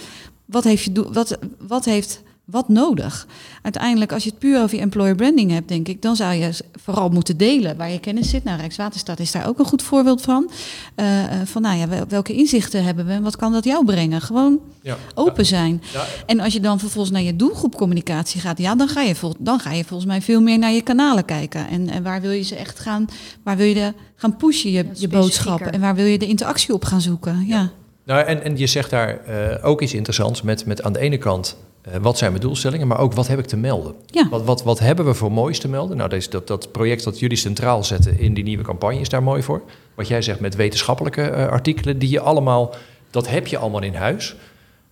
wat heeft je wat, wat heeft wat nodig? Uiteindelijk, als je het puur over je employer branding hebt, denk ik, dan zou je vooral moeten delen waar je kennis zit. Nou, Rijkswaterstaat is daar ook een goed voorbeeld van. Eh, eh, van, nou ja, wel- welke inzichten hebben we en wat kan dat jou brengen? Gewoon Ja. open zijn. Ja, En als je dan vervolgens naar je doelgroepcommunicatie gaat, ja, dan ga je, vol, dan ga je volgens mij veel meer naar je kanalen kijken. En, en waar wil je ze echt gaan, waar wil je de, gaan pushen, je, je boodschappen? En waar wil je de interactie op gaan zoeken? Ja. Nou, en, en je zegt daar eh, ook iets interessants met, met aan de ene kant eh, wat zijn mijn doelstellingen, maar ook wat heb ik te melden? Ja. Wat, wat, wat hebben we voor moois te melden? Nou, deze, dat, dat project dat jullie centraal zetten in die nieuwe campagne is daar mooi voor. Wat jij zegt met wetenschappelijke eh, artikelen, die je allemaal, dat heb je allemaal in huis.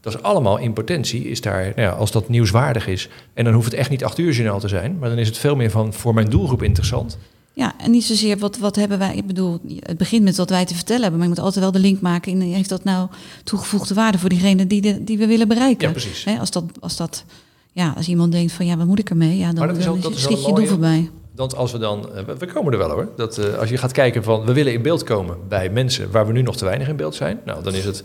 Dat is allemaal in potentie, is daar, nou ja, als dat nieuwswaardig is. En dan hoeft het echt niet acht uur journaal te zijn, maar dan is het veel meer van voor mijn doelgroep interessant. Ja, en niet zozeer wat, wat hebben wij. Ik bedoel, het begint met wat wij te vertellen hebben, maar je moet altijd wel de link maken in heeft dat nou toegevoegde waarde voor diegene die, de, die we willen bereiken. Ja, precies. Als dat, als dat, ja, als iemand denkt van ja, wat moet ik ermee? Ja, dan, Maar dat is dan ook- dat is wel schiet je doel voorbij. Want als we dan, eh, we- we komen er wel hoor. Dat, eh, als je gaat kijken van, we willen in beeld komen bij mensen waar we nu nog te weinig in beeld zijn. Nou, dan is het,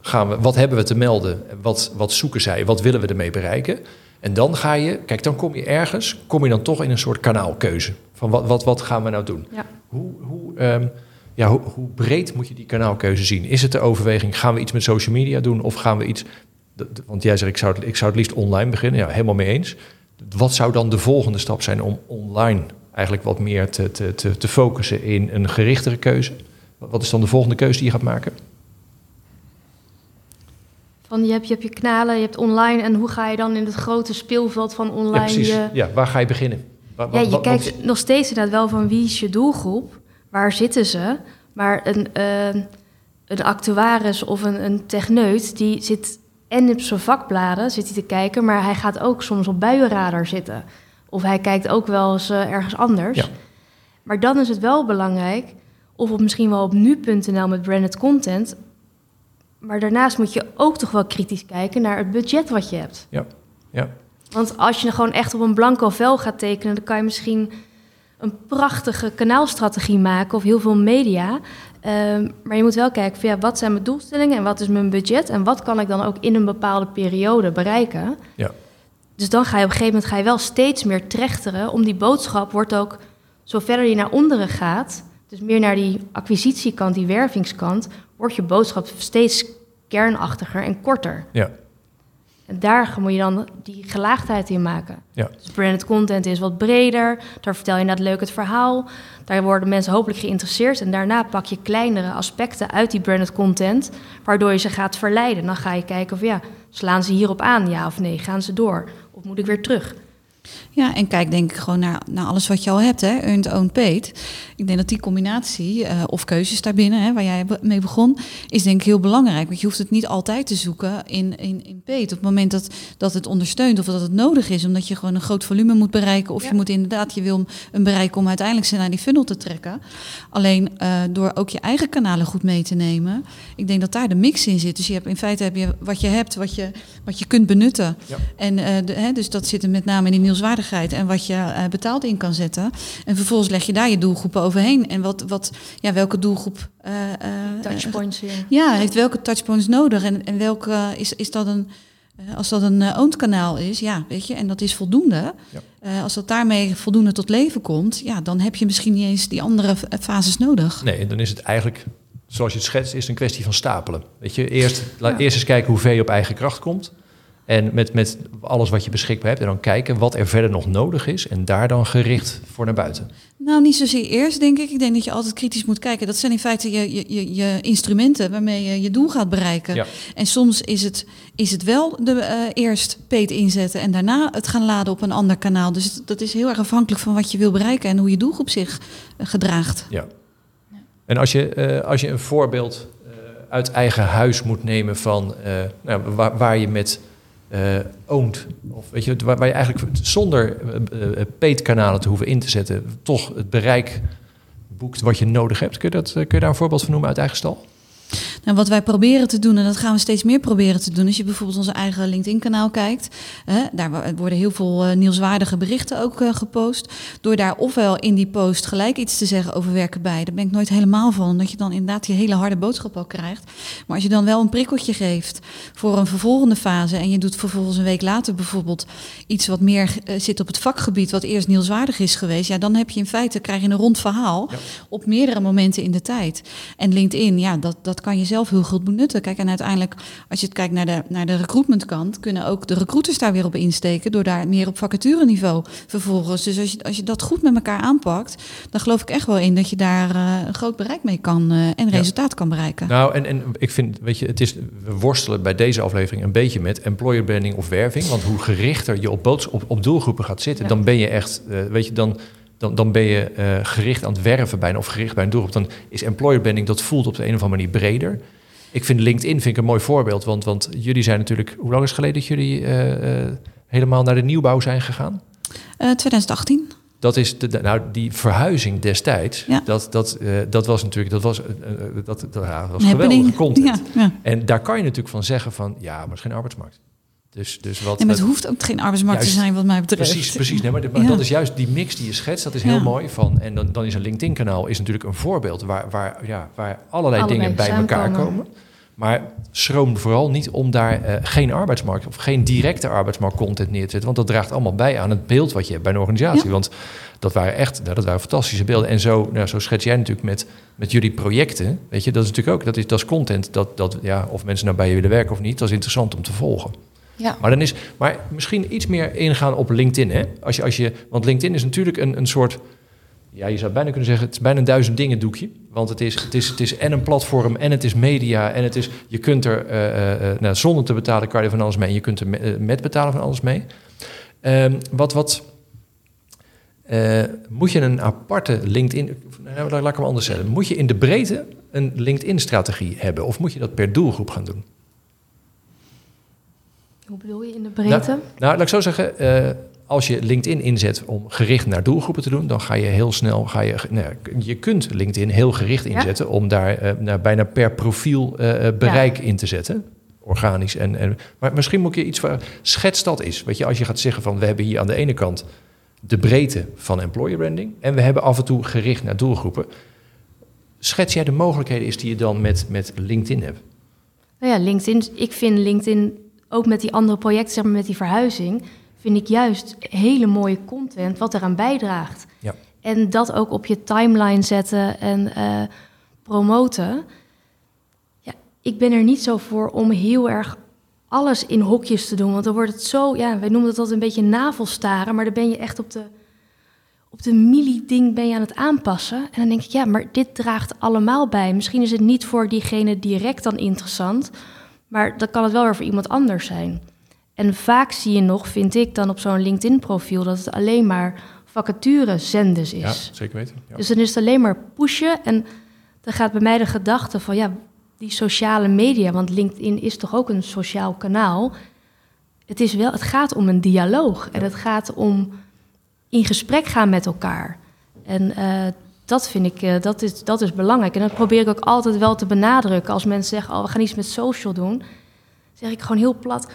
gaan we, wat hebben we te melden? Wat, wat zoeken zij? Wat willen we ermee bereiken? En dan ga je, kijk, dan kom je ergens, kom je dan toch in een soort kanaalkeuze. Van wat, wat, wat gaan we nou doen? Ja. Hoe, hoe, ehm, ja, hoe, hoe breed moet je die kanaalkeuze zien? Is het de overweging, gaan we iets met social media doen? Of gaan we iets, want jij zegt, ik zou, het, ik zou het liefst online beginnen. Ja, helemaal mee eens. Wat zou dan de volgende stap zijn om online eigenlijk wat meer te, te, te, te focussen in een gerichtere keuze? Wat is dan de volgende keuze die je gaat maken? Van je, hebt, je hebt je kanalen, je hebt online en hoe ga je dan in het grote speelveld van Ja, online precies. je... Ja, waar ga je beginnen? Ja, je wat- kijkt wat- nog steeds inderdaad wel van wie is je doelgroep, waar zitten ze. Maar een, eh, een actuaris of een, een techneut, die zit en op zijn vakbladen zit hij te kijken, maar hij gaat ook soms op buienradar zitten. Of hij kijkt ook wel eens eh, ergens anders. Ja. Maar dan is het wel belangrijk, of op, misschien wel op nu.nl met branded content. Maar daarnaast moet je ook toch wel kritisch kijken naar het budget wat je hebt. Ja, ja. Want als je gewoon echt op een blanco vel gaat tekenen, dan kan je misschien een prachtige kanaalstrategie maken of heel veel media. Ehm, maar je moet wel kijken van ja, wat zijn mijn doelstellingen en wat is mijn budget en wat kan ik dan ook in een bepaalde periode bereiken. Ja. Dus dan ga je op een gegeven moment ga je wel steeds meer trechteren om die boodschap wordt ook, zo verder je naar onderen gaat, dus meer naar die acquisitiekant, die wervingskant, wordt je boodschap steeds kernachtiger en korter. ja. En daar moet je dan die gelaagdheid in maken. Ja. Dus branded content is wat breder. Daar vertel je inderdaad leuk het verhaal. Daar worden mensen hopelijk geïnteresseerd. En daarna pak je kleinere aspecten uit die branded content... waardoor je ze gaat verleiden. Dan ga je kijken of ja, slaan ze hierop aan, ja of nee? Gaan ze door? Of moet ik weer terug? Ja, en kijk denk ik gewoon naar, naar alles wat je al hebt, hè, earned, owned, paid. Ik denk dat die combinatie, uh, of keuzes daarbinnen, hè, waar jij mee begon, is denk ik heel belangrijk. Want je hoeft het niet altijd te zoeken in, in, in paid. Op het moment dat, dat het ondersteunt of dat het nodig is, omdat je gewoon een groot volume moet bereiken. Of Ja. je moet inderdaad, je wil een bereiken om uiteindelijk ze naar die funnel te trekken. Alleen uh, door ook je eigen kanalen goed mee te nemen, ik denk dat daar de mix in zit. Dus je hebt, in feite heb je wat je hebt, wat je, wat je kunt benutten. Ja. En uh, de, hè, dus dat zit er met name in die nieuwswaardigheid en wat je uh, betaald in kan zetten. En vervolgens leg je daar je doelgroepen overheen. En wat, wat, ja, welke doelgroep. Uh, Touchpoints ja, heeft welke touchpoints nodig? En, en welke is, is dat een. Als dat een uh, owned kanaal is, ja, weet je, en dat is voldoende. Ja. Uh, als dat daarmee voldoende tot leven komt, ja, dan heb je misschien niet eens die andere fases nodig. Nee, dan is het eigenlijk, zoals je het schetst, is het een kwestie van stapelen. Weet je, eerst, ja. eerst eens kijken hoe ver je op eigen kracht komt. En met, met alles wat je beschikbaar hebt. En dan kijken wat er verder nog nodig is. En daar dan gericht voor naar buiten. Nou, niet zozeer eerst, denk ik. Ik denk dat je altijd kritisch moet kijken. Dat zijn in feite je, je, je, je instrumenten waarmee je je doel gaat bereiken. Ja. En soms is het, is het wel de, uh, eerst peet inzetten en daarna het gaan laden op een ander kanaal. Dus dat is heel erg afhankelijk van wat je wil bereiken en hoe je doelgroep zich uh, gedraagt. Ja. En als je, uh, als je een voorbeeld uit eigen huis moet nemen van nou, waar, waar je met uh, owned. Of weet je, waar, waar je eigenlijk zonder uh, peetkanalen te hoeven in te zetten, toch het bereik boekt wat je nodig hebt. Kun je, dat, kun je daar een voorbeeld van noemen uit eigen stal? Nou, wat wij proberen te doen, en dat gaan we steeds meer proberen te doen, als je bijvoorbeeld onze eigen LinkedIn-kanaal kijkt, hè, daar worden heel veel uh, nieuwswaardige berichten ook uh, gepost. Door daar ofwel in die post gelijk iets te zeggen over werken bij, daar ben ik nooit helemaal van, omdat je dan inderdaad die hele harde boodschap al krijgt. Maar als je dan wel een prikkeltje geeft voor een vervolgende fase en je doet vervolgens een week later bijvoorbeeld iets wat meer uh, zit op het vakgebied, wat eerst nieuwswaardig is geweest, ja, dan heb je in feite krijg je een rond verhaal ja. op meerdere momenten in de tijd. En LinkedIn, ja, dat, dat kan je zelf heel goed benutten. Kijk, en uiteindelijk, als je het kijkt naar de, naar de recruitmentkant, kunnen ook de recruiters daar weer op insteken, door daar meer op vacatureniveau vervolgens. Dus als je, als je dat goed met elkaar aanpakt, dan geloof ik echt wel in dat je daar uh, een groot bereik mee kan uh, en resultaat ja. kan bereiken. Nou, en, en ik vind, weet je, het is, we worstelen bij deze aflevering een beetje met employer branding of werving. Want hoe gerichter je op, op, op doelgroepen gaat zitten, ja. dan ben je echt, uh, weet je, dan dan, dan ben je uh, gericht aan het werven bijna of gericht bij een doelgroep. Dan is employer branding, dat voelt op de een of andere manier breder. Ik vind LinkedIn vind ik een mooi voorbeeld, want, want jullie zijn natuurlijk... Hoe lang is het geleden dat jullie uh, uh, helemaal naar de nieuwbouw zijn gegaan? 2018. Dat is de, nou, die verhuizing destijds, ja. dat, dat, uh, dat was natuurlijk dat was, uh, dat, dat, ja, was geweldige content. Ja, ja. En daar kan je natuurlijk van zeggen van, ja, maar het is geen arbeidsmarkt. Dus, dus wat, nee, maar het hoeft ook geen arbeidsmarkt juist, te zijn wat mij betreft. Precies, precies. Nee, maar, de, maar ja. dat is juist die mix die je schetst, dat is heel ja. mooi. Van, en dan, dan is een LinkedIn-kanaal is natuurlijk een voorbeeld waar, waar, ja, waar allerlei, allerlei dingen bij elkaar komen. Maar schroom vooral niet om daar uh, geen arbeidsmarkt of geen directe arbeidsmarktcontent neer te zetten. Want dat draagt allemaal bij aan het beeld wat je hebt bij een organisatie. Ja. Want dat waren echt nou, dat waren fantastische beelden. En zo, nou, zo schets jij natuurlijk met, met jullie projecten. Weet je, dat is natuurlijk ook dat is, dat is content. Dat, dat, ja, of mensen nou bij je willen werken of niet, dat is interessant om te volgen. Ja. Maar, dan is, maar misschien iets meer ingaan op LinkedIn. Hè? Als je, als je, want LinkedIn is natuurlijk een, een soort... Ja, je zou bijna kunnen zeggen, het is bijna een duizend dingen doekje. Want het is, het, is, het is en een platform en het is media. En het is, je kunt er uh, uh, nou, zonder te betalen kan je van alles mee. En je kunt er met, betalen van alles mee. Um, wat, wat moet je een aparte LinkedIn... Nou, laat ik hem anders zeggen. Moet je in de breedte een LinkedIn-strategie hebben? Of moet je dat per doelgroep gaan doen? Hoe bedoel je in de breedte? Nou, nou laat ik zo zeggen, uh, als je LinkedIn inzet om gericht naar doelgroepen te doen, dan ga je heel snel, ga je, nou, je kunt LinkedIn heel gericht inzetten ja? om daar uh, nou, bijna per profiel uh, bereik ja. in te zetten. Organisch. En, en, maar misschien moet je iets van, schets dat is. Weet je, als je gaat zeggen van, we hebben hier aan de ene kant de breedte van employer branding en we hebben af en toe gericht naar doelgroepen. Schets jij de mogelijkheden is die je dan met, met LinkedIn hebt? Nou ja, LinkedIn, ik vind LinkedIn ook met die andere projecten, zeg maar met die verhuizing, vind ik juist hele mooie content wat eraan bijdraagt. Ja. En dat ook op je timeline zetten en uh, promoten. Ja, ik ben er niet zo voor om heel erg alles in hokjes te doen. Want dan wordt het zo, ja, wij noemen het altijd een beetje navelstaren, maar dan ben je echt op de, op de milli-ding ben je aan het aanpassen. En dan denk ik, ja, maar dit draagt allemaal bij. Misschien is het niet voor diegene direct dan interessant, maar dan kan het wel weer voor iemand anders zijn. En vaak zie je nog, vind ik dan op zo'n LinkedIn-profiel, dat het alleen maar vacature-zendes is. Ja, zeker weten. Ja. Dus dan is het alleen maar pushen. En dan gaat bij mij de gedachte van ja, die sociale media, want LinkedIn is toch ook een sociaal kanaal. Het, is wel, het gaat om een dialoog en het gaat om in gesprek gaan met elkaar. En uh, dat vind ik, uh, dat, is, dat is belangrijk. En dat probeer ik ook altijd wel te benadrukken. Als mensen zeggen, oh, we gaan iets met social doen, zeg ik gewoon heel plat.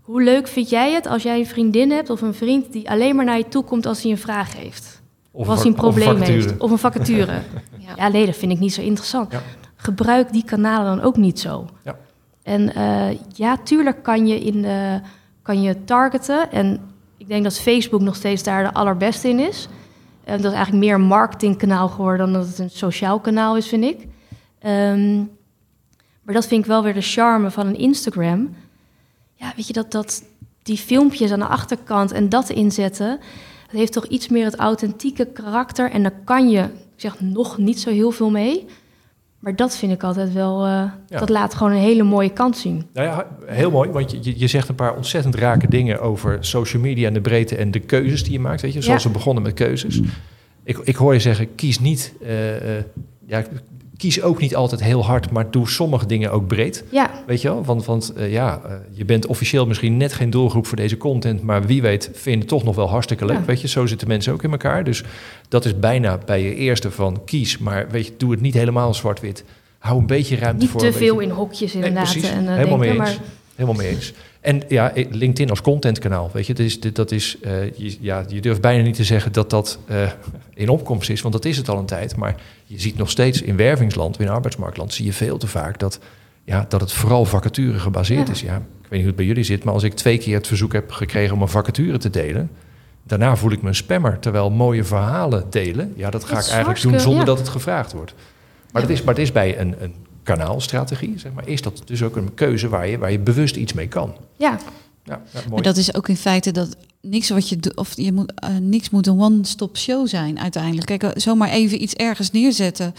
Hoe leuk vind jij het als jij een vriendin hebt of een vriend die alleen maar naar je toe komt als hij een vraag heeft? Of, als hij een probleem of heeft. Of een vacature. *laughs* ja. ja, nee, dat vind ik niet zo interessant. Ja. Gebruik die kanalen dan ook niet zo. Ja. En uh, ja, tuurlijk kan je, in de, kan je targeten. En ik denk dat Facebook nog steeds daar de allerbeste in is. En dat is eigenlijk meer een marketingkanaal geworden dan dat het een sociaal kanaal is, vind ik. Um, maar dat vind ik wel weer de charme van een Instagram ja, weet je, dat, dat die filmpjes aan de achterkant en dat inzetten, dat heeft toch iets meer het authentieke karakter. En daar kan je, ik zeg nog niet zo heel veel mee. Maar dat vind ik altijd wel, uh, dat laat gewoon een hele mooie kant zien. Nou ja, heel mooi, want je, je zegt een paar ontzettend rake dingen over social media en de breedte en de keuzes die je maakt. Weet je, zoals ja. we begonnen met keuzes. Ik, ik hoor je zeggen, kies niet, uh, uh, ja, kies ook niet altijd heel hard, maar doe sommige dingen ook breed. Ja. Weet je wel? Want, want uh, ja, uh, je bent officieel misschien net geen doelgroep voor deze content, maar wie weet vind het toch nog wel hartstikke leuk. Ja. Weet je, zo zitten mensen ook in elkaar. Dus dat is bijna bij je eerste van kies, maar weet je, doe het niet helemaal zwart-wit. Hou een beetje ruimte niet voor. Niet te veel in hokjes inderdaad. Nee, en, uh, Helemaal mee eens. Maar... Helemaal mee eens. En ja, LinkedIn als contentkanaal, weet je, dat is, dat is uh, je, ja, je durft bijna niet te zeggen dat dat uh, in opkomst is, want dat is het al een tijd. Maar je ziet nog steeds in wervingsland, in arbeidsmarktland, zie je veel te vaak dat, ja, dat het vooral vacature gebaseerd ja. is. Ja, ik weet niet hoe het bij jullie zit, maar als ik twee keer het verzoek heb gekregen om een vacature te delen, daarna voel ik me een spammer. Terwijl mooie verhalen delen, ja, dat ga dat ik eigenlijk doen zonder ja. dat het gevraagd wordt. Maar, ja. dat, is, maar het is bij een, een kanaalstrategie, zeg maar, is dat dus ook een keuze waar je, waar je bewust iets mee kan. Ja. Ja, ja maar dat is ook in feite dat niks wat je doet, of je moet uh, niks moet een one-stop show zijn uiteindelijk. Kijk, zomaar even iets ergens neerzetten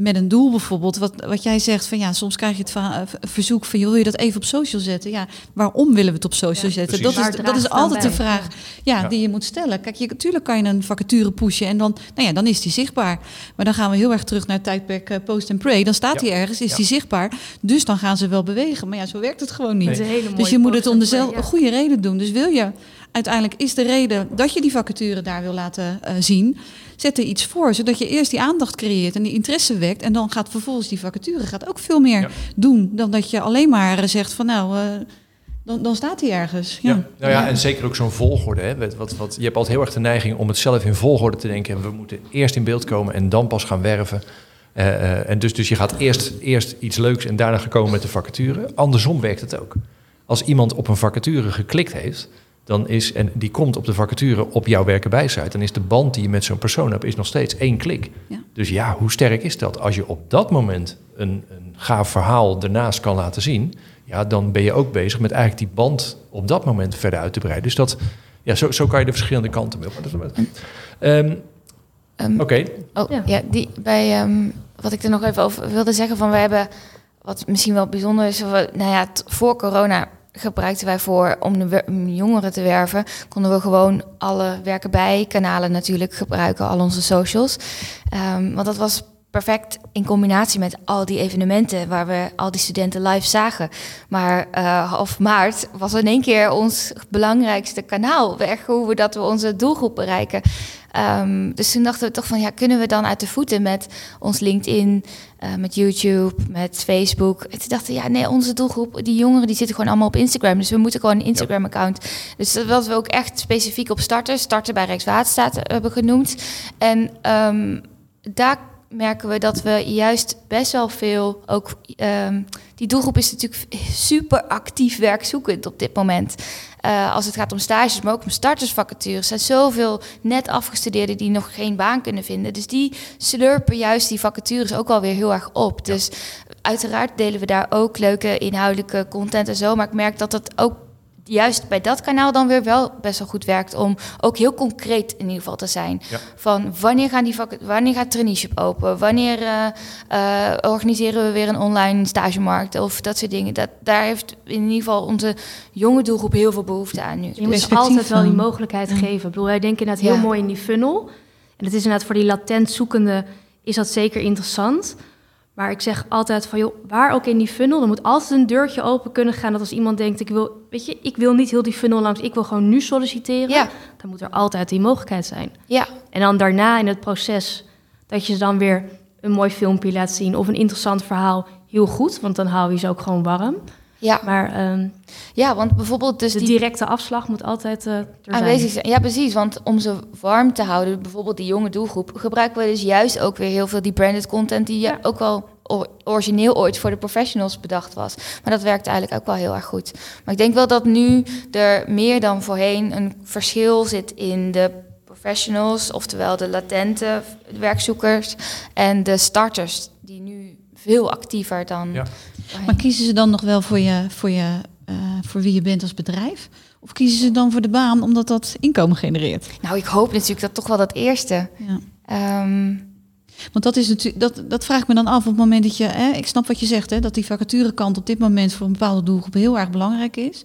met een doel bijvoorbeeld. Wat, wat jij zegt van ja, soms krijg je het va- verzoek van wil je dat even op social zetten? Ja, waarom willen we het op social ja, zetten? Dat is, dat is altijd de vraag ja, ja, die je moet stellen. Kijk, je, natuurlijk kan je een vacature pushen en dan, nou ja, dan is die zichtbaar. Maar dan gaan we heel erg terug naar het tijdperk uh, post and pray. Dan staat die ergens, is die zichtbaar. Dus dan gaan ze wel bewegen. Maar ja, zo werkt het gewoon niet. Nee. Dus je moet het om dezelfde goede reden doen. Dus wil je uiteindelijk is de reden dat je die vacature daar wil laten uh, zien. Zet er iets voor, zodat je eerst die aandacht creëert en die interesse wekt. En dan gaat vervolgens die vacature gaat ook veel meer ja. doen dan dat je alleen maar zegt van nou. Uh, dan, dan, staat hij ergens. Ja. ja. Nou ja, en zeker ook zo'n volgorde. Hè. Wat, wat, je hebt altijd heel erg de neiging om het zelf in volgorde te denken. We moeten eerst in beeld komen en dan pas gaan werven. Uh, uh, en dus, dus je gaat eerst, eerst iets leuks en daarna gekomen met de vacature. Andersom werkt het ook. Als iemand op een vacature geklikt heeft, dan is, en die komt op de vacature op jouw werken bij site, dan is de band die je met zo'n persoon hebt, is nog steeds één klik. Ja. Dus ja, hoe sterk is dat? Als je op dat moment een, een gaaf verhaal ernaast kan laten zien, ja, dan ben je ook bezig met eigenlijk die band op dat moment verder uit te breiden. Dus dat, ja, zo, zo kan je de verschillende kanten mee op. Um, um, Oké. Okay. Oh, ja. ja, die, bij, um, wat ik er nog even over wilde zeggen, van we hebben, wat misschien wel bijzonder is, we, nou ja, voor corona gebruikten wij voor om de jongeren te werven, konden we gewoon alle werken bij kanalen natuurlijk gebruiken, al onze socials. Um, want dat was perfect in combinatie met al die evenementen waar we al die studenten live zagen. Maar uh, half maart was in één keer ons belangrijkste kanaal weg, hoe we dat we onze doelgroep bereiken. Um, dus toen dachten we toch van, ja, kunnen we dan uit de voeten met ons LinkedIn, uh, met YouTube, met Facebook. En toen dachten we, ja, nee, onze doelgroep, die jongeren, die zitten gewoon allemaal op Instagram. Dus we moeten gewoon een Instagram-account. Dus dat wat we ook echt specifiek op starten, starten bij Rijkswaterstaat hebben genoemd. En um, daar merken we dat we juist best wel veel ook. ehm, die doelgroep is natuurlijk super actief werkzoekend op dit moment. Eh, als het gaat om stages, maar ook om startersvacatures. Er zijn zoveel net afgestudeerden die nog geen baan kunnen vinden. Dus die slurpen juist die vacatures ook alweer heel erg op. Dus uiteraard delen we daar ook leuke inhoudelijke content en zo. Maar ik merk dat het ook juist bij dat kanaal dan weer wel best wel goed werkt om ook heel concreet in ieder geval te zijn. Ja. Van wanneer gaan die wanneer gaat traineeship open? Wanneer eh, eh, organiseren we weer een online stagemarkt of dat soort dingen? Dat, daar heeft in ieder geval onze jonge doelgroep heel veel behoefte aan nu. Je moet ze Perspectief altijd wel die mogelijkheid geven. Ik bedoel, wij denken inderdaad heel Ja. mooi in die funnel. En het is inderdaad voor die latent zoekende is dat zeker interessant. Maar ik zeg altijd van, joh, waar ook in die funnel, er moet altijd een deurtje open kunnen gaan. Dat als iemand denkt, ik wil, weet je, ik wil niet heel die funnel langs, ik wil gewoon nu solliciteren. Ja. Dan moet er altijd die mogelijkheid zijn. Ja, En dan daarna in het proces, dat je ze dan weer een mooi filmpje laat zien of een interessant verhaal, heel goed. Want dan hou je ze ook gewoon warm. Ja. Maar ehm, ja, want bijvoorbeeld dus de die directe afslag moet altijd eh er zijn. aanwezig zijn. Ja, precies. Want om ze warm te houden, bijvoorbeeld die jonge doelgroep, gebruiken we dus juist ook weer heel veel die branded content die ja, Ja. ook wel origineel ooit voor de professionals bedacht was. Maar dat werkt eigenlijk ook wel heel erg goed. Maar ik denk wel dat nu er meer dan voorheen een verschil zit in de professionals, oftewel de latente werkzoekers en de starters, die nu veel actiever dan. Ja. Maar kiezen ze dan nog wel voor, je, voor, je, eh, voor wie je bent als bedrijf? Of kiezen ze dan voor de baan omdat dat inkomen genereert? Nou, ik hoop natuurlijk dat toch wel dat eerste. Ja. Ehm, Want dat is natuurlijk, dat, dat vraag ik me dan af op het moment dat je, hè, ik snap wat je zegt, hè, dat die vacaturekant op dit moment voor een bepaalde doelgroep heel erg belangrijk is.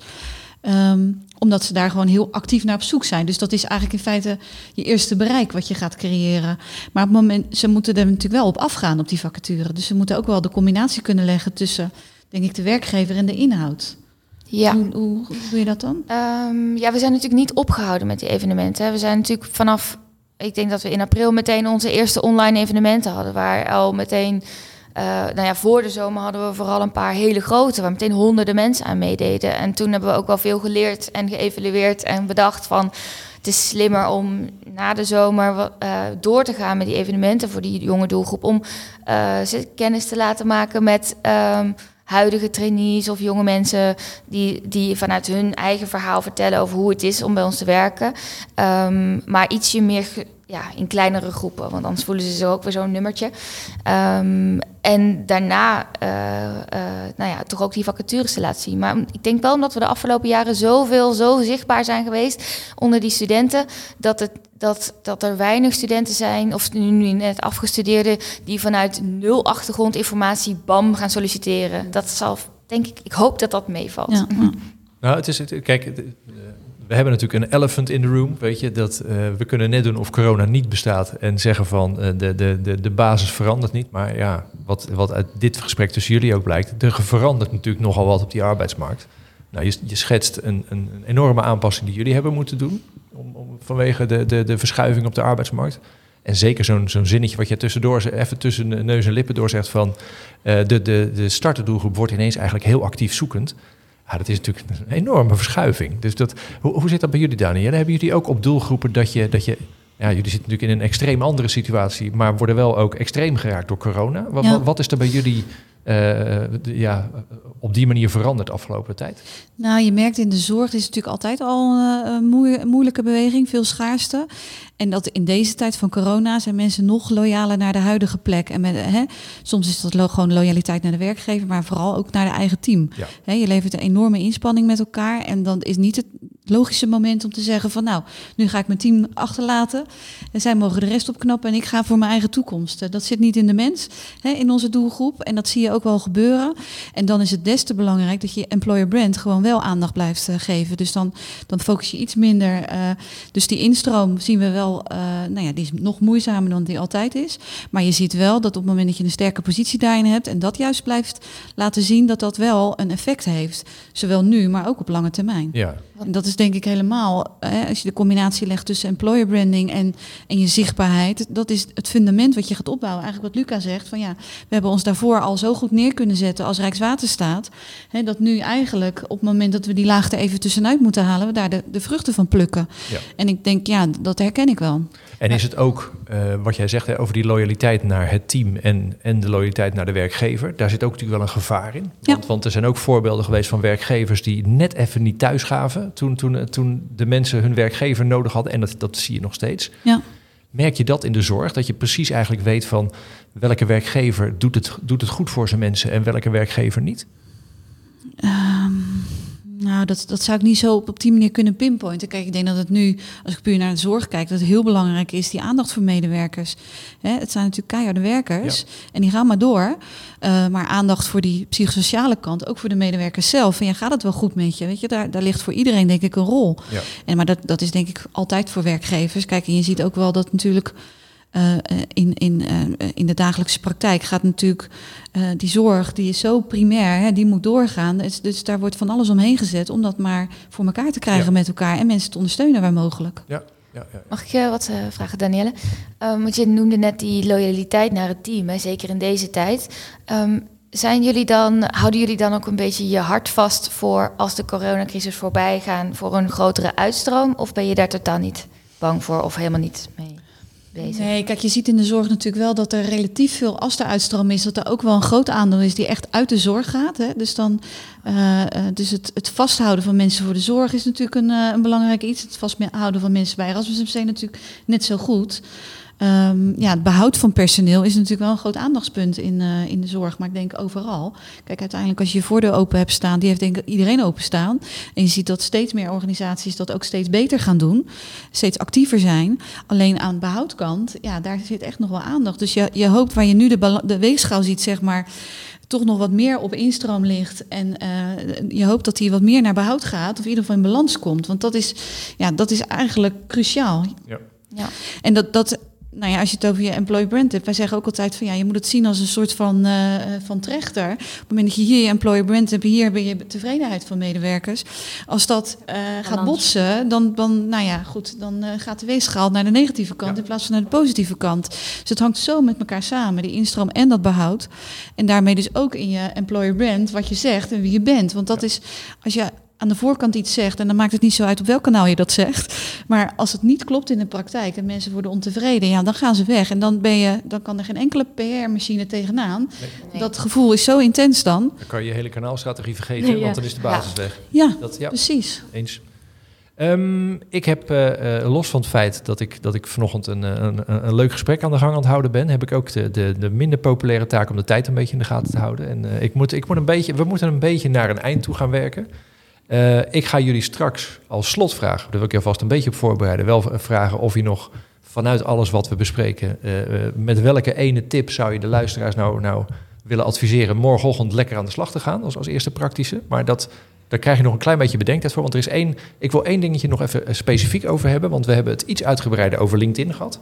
Ehm, omdat ze daar gewoon heel actief naar op zoek zijn. Dus dat is eigenlijk in feite je eerste bereik wat je gaat creëren. Maar op het moment, ze moeten er natuurlijk wel op afgaan op die vacature. Dus ze moeten ook wel de combinatie kunnen leggen tussen, denk ik, de werkgever en de inhoud. ja. Hoe, hoe, hoe doe je dat dan? Ehm, ja, we zijn natuurlijk niet opgehouden met die evenementen. We zijn natuurlijk vanaf, ik denk dat we in april meteen onze eerste online evenementen hadden, waar al meteen, eh, nou ja, voor de zomer hadden we vooral een paar hele grote, waar meteen honderden mensen aan meededen. En toen hebben we ook wel veel geleerd en geëvalueerd en bedacht van, het is slimmer om na de zomer eh, door te gaan met die evenementen voor die jonge doelgroep, om ze kennis te laten maken met ehm, huidige trainees of jonge mensen die, die vanuit hun eigen verhaal vertellen over hoe het is om bij ons te werken. Ehm, maar ietsje meer ja, in kleinere groepen, want anders voelen ze zich ook weer zo'n nummertje. Ehm, en daarna, eh, eh, nou ja, toch ook die vacatures te laten zien. Maar ik denk wel omdat we de afgelopen jaren zoveel, zo zichtbaar zijn geweest onder die studenten, dat, het, dat, dat er weinig studenten zijn, of nu, nu net afgestudeerden, die vanuit nul achtergrondinformatie bam gaan solliciteren. Dat zal, denk ik, ik hoop dat dat meevalt. Ja. Nou, het is, het, kijk, eh, we hebben natuurlijk een elephant in the room, weet je, dat eh, we kunnen net doen of corona niet bestaat en zeggen van eh, de, de, de, de basis verandert niet. Maar ja, wat, wat uit dit gesprek tussen jullie ook blijkt, er verandert natuurlijk nogal wat op die arbeidsmarkt. Nou, je, je schetst een, een, enorme aanpassing die jullie hebben moeten doen om, om, vanwege de, de, de verschuiving op de arbeidsmarkt. En zeker zo'n zo'n zinnetje wat je tussendoor, even tussen neus en lippen door zegt van eh, de, de, de starterdoelgroep wordt ineens eigenlijk heel actief zoekend. Ja, dat is natuurlijk een enorme verschuiving. Dus dat, hoe, hoe zit dat bij jullie, Daniel? Hebben jullie ook op doelgroepen dat je, dat je... Ja, jullie zitten natuurlijk in een extreem andere situatie... maar worden wel ook extreem geraakt door corona. Wat, Ja. wat, wat is er bij jullie de- ja, op die manier veranderd de afgelopen tijd? Nou, je merkt in de zorg, het is natuurlijk altijd al eh, een moe- een moeilijke beweging, veel schaarste. En dat in deze tijd van corona zijn mensen nog loyaler naar de huidige plek. En met, hè, soms is dat lo- gewoon loyaliteit naar de werkgever, maar vooral ook naar de eigen team. Ja. Hè, je levert een enorme inspanning met elkaar. En dan is niet het logische moment om te zeggen van nou, nu ga ik mijn team achterlaten. En zij mogen de rest opknappen en ik ga voor mijn eigen toekomst. Eh, Dat zit niet in de mens, hè, in onze doelgroep. En dat zie je ook wel gebeuren. En dan is het des te belangrijk dat je employer brand gewoon wel aandacht blijft eh, geven. Dus dan, dan focus je iets minder. eh, dus die instroom zien we wel, nou ja, die is nog moeizamer dan die altijd is. Maar je ziet wel dat op het moment dat je een sterke positie daarin hebt en dat juist blijft laten zien dat dat wel een effect heeft. Zowel nu, maar ook op lange termijn. Ja, En dat is is denk ik helemaal, hè, als je de combinatie legt tussen employer branding en, en je zichtbaarheid, dat is het fundament wat je gaat opbouwen. Eigenlijk wat Luca zegt, van ja, we hebben ons daarvoor al zo goed neer kunnen zetten als Rijkswaterstaat, hè, dat nu eigenlijk op het moment dat we die laag er even tussenuit moeten halen, we daar de, de vruchten van plukken. Ja. En ik denk, ja, dat herken ik wel. En is het ook eh, wat jij zegt hè, over die loyaliteit naar het team en, en de loyaliteit naar de werkgever? Daar zit ook natuurlijk wel een gevaar in. Ja. Want, want er zijn ook voorbeelden geweest van werkgevers die net even niet thuis gaven toen, toen, eh, toen de mensen hun werkgever nodig hadden. En dat, dat zie je nog steeds. Ja. Merk je dat in de zorg? Dat je precies eigenlijk weet van welke werkgever doet het, doet het goed voor zijn mensen en welke werkgever niet? Ehm, nou, dat, dat zou ik niet zo op, op die manier kunnen pinpointen. Kijk, ik denk dat het nu, als ik puur naar de zorg kijk, dat het heel belangrijk is, die aandacht voor medewerkers. Hè, het zijn natuurlijk keiharde werkers en die gaan maar door. Eh, maar aandacht voor die psychosociale kant, ook voor de medewerkers zelf. En ja, gaat het wel goed met je? Weet je, daar, daar ligt voor iedereen denk ik een rol. Ja. En, maar dat, dat is denk ik altijd voor werkgevers. Kijk, en je ziet ook wel dat natuurlijk eh, eh, in, in, eh, in de dagelijkse praktijk gaat natuurlijk eh, die zorg, die is zo primair, hè, die moet doorgaan. Dus, dus daar wordt van alles omheen gezet om dat maar voor elkaar te krijgen Ja. met elkaar en mensen te ondersteunen waar mogelijk. Ja, ja, ja. Mag ik je wat eh, vragen, Danielle? Ehm, want je noemde net die loyaliteit naar het team, hè, zeker in deze tijd. Ehm, zijn jullie dan, houden jullie dan ook een beetje je hart vast voor als de coronacrisis voorbij gaan voor een grotere uitstroom? Of ben je daar totaal niet bang voor of helemaal niet mee Nee, kijk, je ziet in de zorg natuurlijk wel dat er relatief veel, als er is, dat er ook wel een groot aandeel is die echt uit de zorg gaat. Hè? Dus, dan, eh, eh, dus het, het vasthouden van mensen voor de zorg is natuurlijk een, eh, een belangrijk iets. Het vasthouden van mensen bij Erasmus MC natuurlijk net zo goed. Ehm, ja, het behoud van personeel is natuurlijk wel een groot aandachtspunt in, eh, in de zorg, maar ik denk overal. Kijk, uiteindelijk als je je voordeur open hebt staan, die heeft denk ik iedereen openstaan. En je ziet dat steeds meer organisaties dat ook steeds beter gaan doen, steeds actiever zijn. Alleen aan de behoudkant, ja, daar zit echt nog wel aandacht. Dus je, je hoopt waar je nu de, de weegschaal ziet, zeg maar, toch nog wat meer op instroom ligt. En eh, je hoopt dat die wat meer naar behoud gaat, of in ieder geval in balans komt. Want dat is, ja, dat is eigenlijk cruciaal. Ja. Ja. En dat, dat, nou ja, als je het over je employee brand hebt, wij zeggen ook altijd van ja, je moet het zien als een soort van, eh, van trechter. Op het moment dat je hier je employer brand hebt, hier ben je tevredenheid van medewerkers. Als dat eh, gaat botsen, dan, dan, nou ja, goed, dan eh, gaat de weegschaal naar de negatieve kant Ja. in plaats van naar de positieve kant. Dus het hangt zo met elkaar samen, die instroom en dat behoud. En daarmee dus ook in je employer brand wat je zegt en wie je bent. Want dat Ja. is, als je aan de voorkant iets zegt, en dan maakt het niet zo uit op welk kanaal je dat zegt. Maar als het niet klopt in de praktijk en mensen worden ontevreden, ja, dan gaan ze weg. En dan, ben je, dan kan er geen enkele PR-machine tegenaan. Nee. Dat gevoel is zo intens dan. Dan kan je je hele kanaalstrategie vergeten, Nee, ja. want dan is de basis weg. Ja, Dat, ja, precies. eens. Ehm, ik heb, eh, eh, los van het feit dat ik, dat ik vanochtend een, eh, een, een, een leuk gesprek aan de gang aan het houden ben, heb ik ook de, de, de minder populaire taak om de tijd een beetje in de gaten te houden. En eh, ik moet, ik moet een beetje, we moeten een beetje naar een eind toe gaan werken. Eh, ik ga jullie straks als slotvraag, daar wil ik je alvast een beetje op voorbereiden, wel vragen of je nog vanuit alles wat we bespreken, eh, eh, met welke ene tip zou je de luisteraars nou, nou willen adviseren morgenochtend lekker aan de slag te gaan, als, als eerste praktische. Maar dat, daar krijg je nog een klein beetje bedenktijd voor, want er is één, ik wil één dingetje nog even specifiek over hebben, want we hebben het iets uitgebreider over LinkedIn gehad.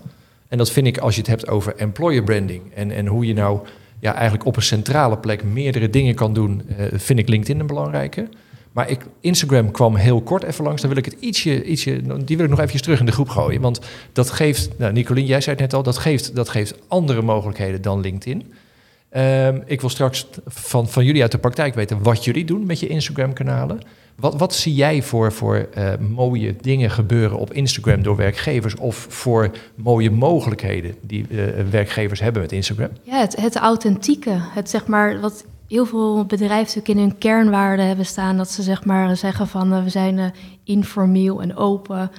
En dat vind ik, als je het hebt over employer branding en, en hoe je nou ja, eigenlijk op een centrale plek meerdere dingen kan doen, vind ik LinkedIn een belangrijke. Maar ik, Instagram kwam heel kort even langs. Dan wil ik het ietsje, ietsje, die wil ik nog eventjes terug in de groep gooien. Want dat geeft, nou Nicolien, jij zei het net al, dat geeft, dat geeft andere mogelijkheden dan LinkedIn. Ehm, ik wil straks van, van jullie uit de praktijk weten wat jullie doen met je Instagram-kanalen. Wat, wat zie jij voor, voor eh, mooie dingen gebeuren op Instagram door werkgevers of voor mooie mogelijkheden die eh, werkgevers hebben met Instagram? Ja, het, het authentieke. Het zeg maar wat heel veel bedrijven natuurlijk in hun kernwaarden hebben staan. Dat ze zeg maar zeggen van eh, we zijn eh, informeel en open.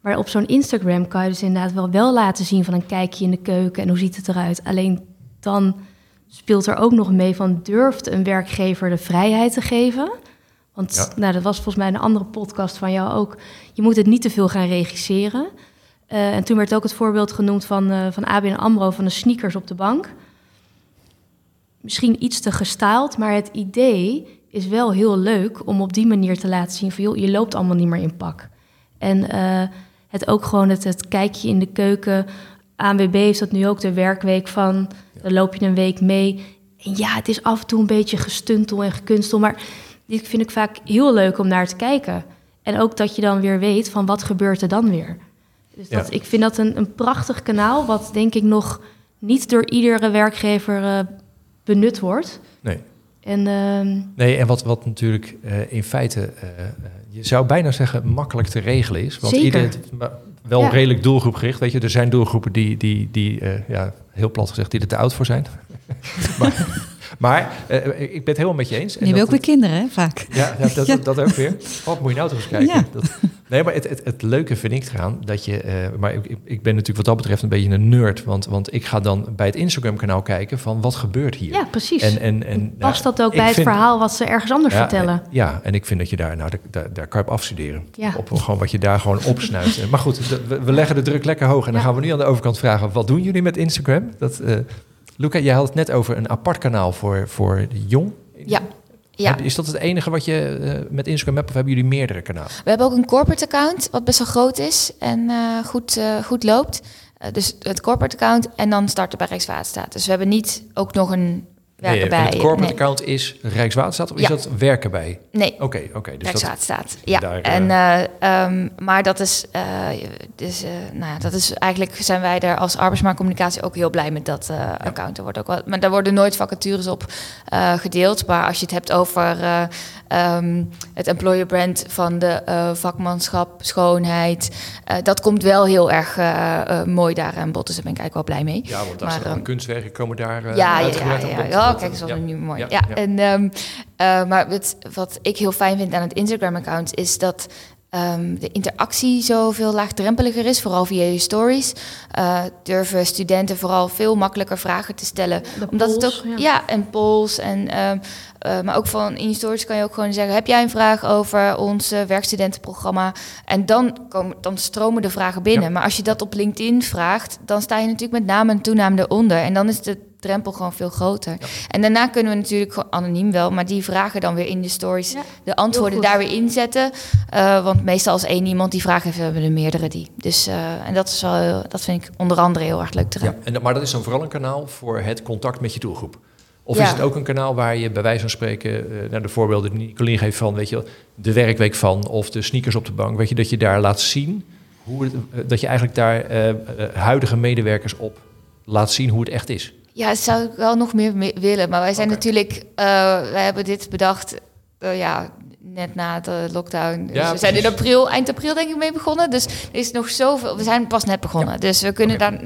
Maar op zo'n Instagram kan je dus inderdaad wel, wel laten zien van een kijkje in de keuken en hoe ziet het eruit. Alleen dan speelt er ook nog mee van durft een werkgever de vrijheid te geven. Want Ja. nou, dat was volgens mij een andere podcast van jou ook. Je moet het niet te veel gaan regisseren. Eh, en toen werd ook het voorbeeld genoemd van, eh van ABN AMRO van de sneakers op de bank. Misschien iets te gestaald, maar het idee is wel heel leuk om op die manier te laten zien van joh, je loopt allemaal niet meer in pak. En eh, het ook gewoon het, het kijkje in de keuken. ANWB heeft dat nu ook de werkweek van. Dan loop je een week mee. En ja, het is af en toe een beetje gestuntel en gekunstel. Maar dit vind ik vaak heel leuk om naar te kijken. En ook dat je dan weer weet van wat gebeurt er dan weer. Dus dat, Ja. ik vind dat een, een prachtig kanaal, wat denk ik nog niet door iedere werkgever eh, benut wordt. Nee. En ehm, Nee, en wat, wat natuurlijk eh, in feite, eh, eh, je zou bijna zeggen, makkelijk te regelen is. Want Zeker. ieder, wel Ja. redelijk doelgroepgericht. Weet je, er zijn doelgroepen die, die, die ja, heel plat gezegd, die er te oud voor zijn. *laughs* maar maar eh, ik ben het helemaal met je eens. En je wil ook weer kinderen, hè, vaak. Ja, ja, dat, *laughs* Ja. dat ook weer. Wat moet je nou toch eens kijken? Ja. Dat, nee, maar het, het, het leuke vind ik eraan dat je... eh, maar ik, ik- ben natuurlijk wat dat betreft een beetje een nerd. Want, want ik ga dan bij het Instagram-kanaal kijken van wat gebeurt hier. ja, precies. En, en, en, nou, Past dat ook bij het vind- verhaal wat ze ergens anders vertellen? Ja, en ik vind dat je daar, nou, daar, daar, kan je op afstuderen. Ja. Op gewoon wat je daar gewoon opsnuit. Eh, *laughs* maar goed, we, we leggen de druk lekker hoog. En dan gaan we nu aan de overkant vragen, wat doen jullie met Instagram? Dat, eh Luca, jij had het net over een apart kanaal voor, voor jong. Ja. Ja, Is dat het enige wat je eh, met Instagram hebt of hebben jullie meerdere kanalen? we hebben ook een corporate account, wat best wel groot is en eh, goed, eh, goed loopt. Dus het corporate account en dan starten bij Rijkswaterstaat. Dus we hebben niet ook nog een werken Nee, bij. het corporate nee. account is Rijkswaterstaat of is dat werken bij? Nee, Oké, oké. dus dat, Rijkswaterstaat. Ja, daar, eh, en, eh, ehm, maar dat is, eh, dus, nou, ja, dat is eigenlijk zijn wij daar als arbeidsmarktcommunicatie ook heel blij met dat account. Er wordt ook wel, maar daar worden nooit vacatures op gedeeld. Maar als je het hebt over eh, ehm, het employer brand van de vakmanschap, schoonheid, dat komt wel heel erg mooi daar aan bod. Dus daar ben ik eigenlijk wel blij mee. ja, want als maar, er dan ehm, kunstwerken komen daar ja, ja, ja, ja. Oh, kijk, dat is nu mooi. Ja, Ja, ja. En, ehm, eh, maar het, wat ik heel fijn vind aan het Instagram-account is dat ehm, de interactie zoveel laagdrempeliger is, vooral via je stories. Eh, durven studenten vooral veel makkelijker vragen te stellen. De Omdat het ook, ja. ja. en polls. En, ehm, eh, maar ook van in je stories kan je ook gewoon zeggen: heb jij een vraag over ons werkstudentenprogramma? En dan, komen, dan stromen de vragen binnen. Ja. Maar als je dat op LinkedIn vraagt, dan sta je natuurlijk met naam en toenaam eronder. En dan is de drempel gewoon veel groter. En daarna kunnen we natuurlijk gewoon anoniem wel, maar die vragen dan weer in de stories Ja, de antwoorden daar weer inzetten. Eh, want meestal als één iemand die vraag heeft, hebben er meerdere die. Dus eh, en dat is wel, dat vind ik onder andere heel erg leuk te Ja, en, maar dat is dan vooral een kanaal voor het contact met je doelgroep. Of is het ook een kanaal waar je bij wijze van spreken, eh, naar de voorbeelden die Nicolien geeft van, weet je, wel, de werkweek van of de sneakers op de bank, weet je, dat je daar laat zien hoe het, dat je eigenlijk daar huidige medewerkers op laat zien hoe het echt is. Ja, dat zou ik wel nog meer me- willen. Maar wij zijn natuurlijk, eh, wij hebben dit bedacht, eh, ja, net na de lockdown. Dus Ja, we zijn in april, eind april denk ik mee begonnen. Dus er is nog zoveel, we zijn pas net begonnen. Dus we kunnen daar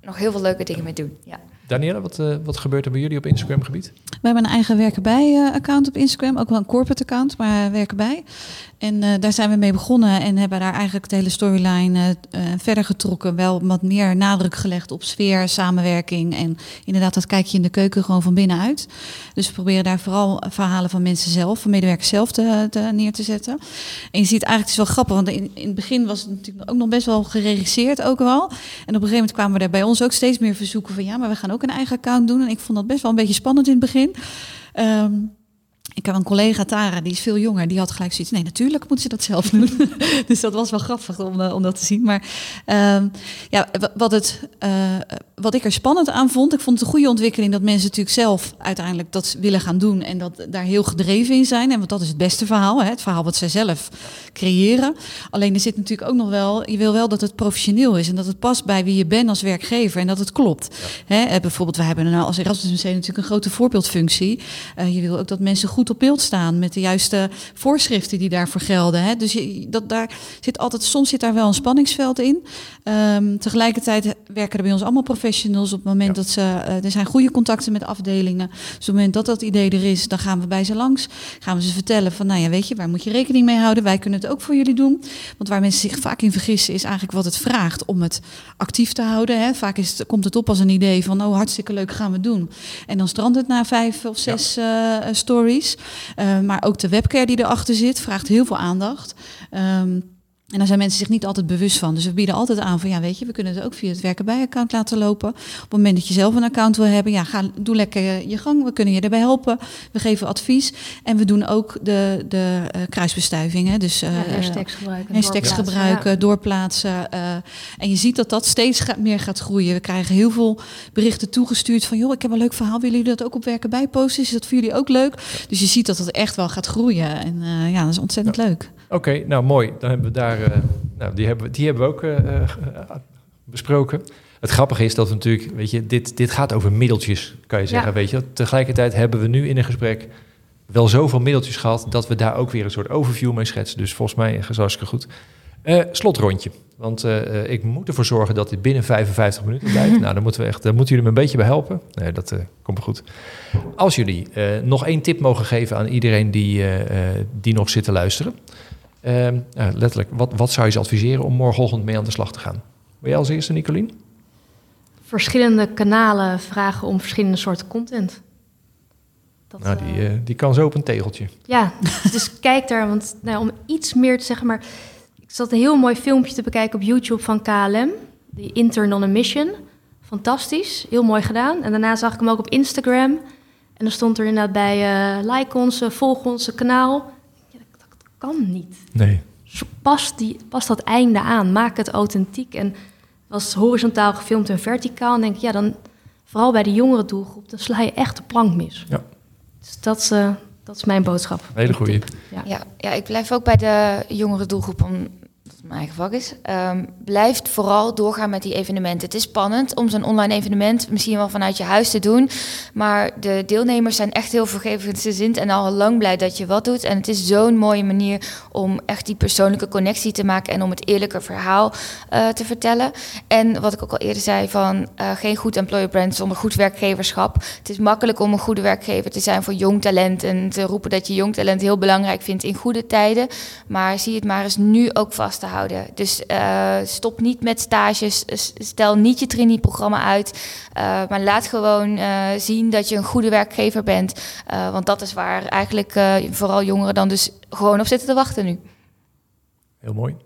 nog heel veel leuke dingen mee doen. Ja. Danielle, wat, eh, wat gebeurt er bij jullie op Instagram gebied? We hebben een eigen werken bij eh, account op Instagram, ook wel een corporate account, maar werken bij. En eh, daar zijn we mee begonnen en hebben daar eigenlijk de hele storyline eh, eh, verder getrokken. Wel wat meer nadruk gelegd op sfeer, samenwerking en inderdaad dat kijkje in de keuken gewoon van binnenuit. Dus we proberen daar vooral verhalen van mensen zelf, van medewerkers zelf te, neer te zetten. En je ziet eigenlijk, het is wel grappig, want in, het begin was het natuurlijk ook nog best wel geregisseerd ook wel. En op een gegeven moment kwamen er bij ons ook steeds meer verzoeken van ja, maar we gaan ook een eigen account doen. En ik vond dat best wel een beetje spannend in het begin. Ehm, ik heb een collega, Tara, die is veel jonger. Die had gelijk zoiets. Nee, natuurlijk moet ze dat zelf doen. *laughs* dus dat was wel grappig om, eh, om dat te zien. Maar ehm, ja, wa- wat, het, eh, wat ik er spannend aan vond. Ik vond het een goede ontwikkeling dat mensen natuurlijk zelf uiteindelijk dat willen gaan doen. En dat daar heel gedreven in zijn. En want dat is het beste verhaal. Hè? Het verhaal wat zij zelf creëren. Alleen er zit natuurlijk ook nog wel. Je wil wel dat het professioneel is. En dat het past bij wie je bent als werkgever. En dat het klopt. Hè? eh, bijvoorbeeld, we hebben nou als Erasmus MC natuurlijk een grote voorbeeldfunctie. Je wil ook dat mensen goed op beeld staan met de juiste voorschriften die daarvoor gelden. Hè? Dus je, dat, daar zit altijd, soms zit daar wel een spanningsveld in. Ehm, tegelijkertijd werken er bij ons allemaal professionals op het moment Ja. dat ze. eh, er zijn goede contacten met afdelingen. Dus op het moment dat dat idee er is, dan gaan we bij ze langs. Gaan we ze vertellen van, nou ja, weet je, waar moet je rekening mee houden? Wij kunnen het ook voor jullie doen. Want waar mensen zich vaak in vergissen, is eigenlijk wat het vraagt om het actief te houden. Hè? Vaak is het, komt het op als een idee van, oh, hartstikke leuk, gaan we doen. En dan strandt het na vijf of zes eh, stories. Uh, maar ook de webcare die erachter zit, vraagt heel veel aandacht. Um, en daar zijn mensen zich niet altijd bewust van. Dus we bieden altijd aan van ja, weet je, we kunnen het ook via het werken bij account laten lopen. Op het moment dat je zelf een account wil hebben, ja, ga, doe lekker je gang. We kunnen je erbij helpen. We geven advies. En we doen ook de, de uh, kruisbestuivingen. Dus uh, ja, hashtags gebruiken. hashtags doorplaatsen, gebruiken, ja. doorplaatsen. Uh, en je ziet dat dat steeds ga, meer gaat groeien. We krijgen heel veel berichten toegestuurd van joh, ik heb een leuk verhaal. Willen jullie dat ook op werken bij posten? Is dat voor jullie ook leuk? Dus je ziet dat het echt wel gaat groeien. En uh, ja, dat is ontzettend ja. leuk. Oké, nou mooi. Dan hebben we daar, uh, nou, die, hebben, die hebben we ook uh, besproken. Het grappige is dat we natuurlijk, weet je, dit, dit gaat over middeltjes, kan je zeggen. Weet je, tegelijkertijd hebben we nu in een gesprek wel zoveel middeltjes gehad dat we daar ook weer een soort overview mee schetsen. Dus volgens mij is hartstikke goed. Uh, slotrondje. Want uh, ik moet ervoor zorgen dat dit binnen 55 minuten *laughs* blijft. nou, dan moeten we echt, daar moeten jullie me een beetje bij helpen. Nee, dat uh, komt goed. Als jullie nog één tip mogen geven aan iedereen die, die nog zit te luisteren. Ehm, letterlijk, wat, wat zou je ze adviseren om morgenochtend mee aan de slag te gaan? Wil jij als eerste, Nicolien? Verschillende kanalen vragen om verschillende soorten content. Dat, nou, die, die kan zo op een tegeltje. Ja, dus *laughs* kijk daar, want nou, om iets meer te zeggen, maar zat een heel mooi filmpje te bekijken op YouTube van KLM. Die Intern on a Mission. Fantastisch, heel mooi gedaan. En daarna zag ik hem ook op Instagram. En dan stond er inderdaad bij, uh, like ons, volg ons kanaal. Kan niet. Nee. Pas, die, pas dat einde aan, maak het authentiek. En was horizontaal gefilmd en verticaal. En denk ik, ja, dan vooral bij de jongere doelgroep, dan sla je echt de plank mis. Ja. Dus dat is, uh, dat is mijn boodschap. Hele goede. Ja. ja. Ja, ik blijf ook bij de jongere doelgroep om eigen vak is, um, blijft vooral doorgaan met die evenementen. Het is spannend om zo'n online evenement misschien wel vanuit je huis te doen, maar de deelnemers zijn echt heel vergevensgezind en al lang blij dat je wat doet. En het is zo'n mooie manier om echt die persoonlijke connectie te maken en om het eerlijke verhaal uh, te vertellen. En wat ik ook al eerder zei, van uh, geen goed employer brand zonder goed werkgeverschap. Het is makkelijk om een goede werkgever te zijn voor jong talent en te roepen dat je jong talent heel belangrijk vindt in goede tijden. Maar zie het maar eens nu ook vast te houden Dus uh, stop niet met stages, stel niet je trainee-programma uit, uh, maar laat gewoon uh, zien dat je een goede werkgever bent. want dat is waar eigenlijk vooral jongeren dan dus gewoon op zitten te wachten nu. Heel mooi.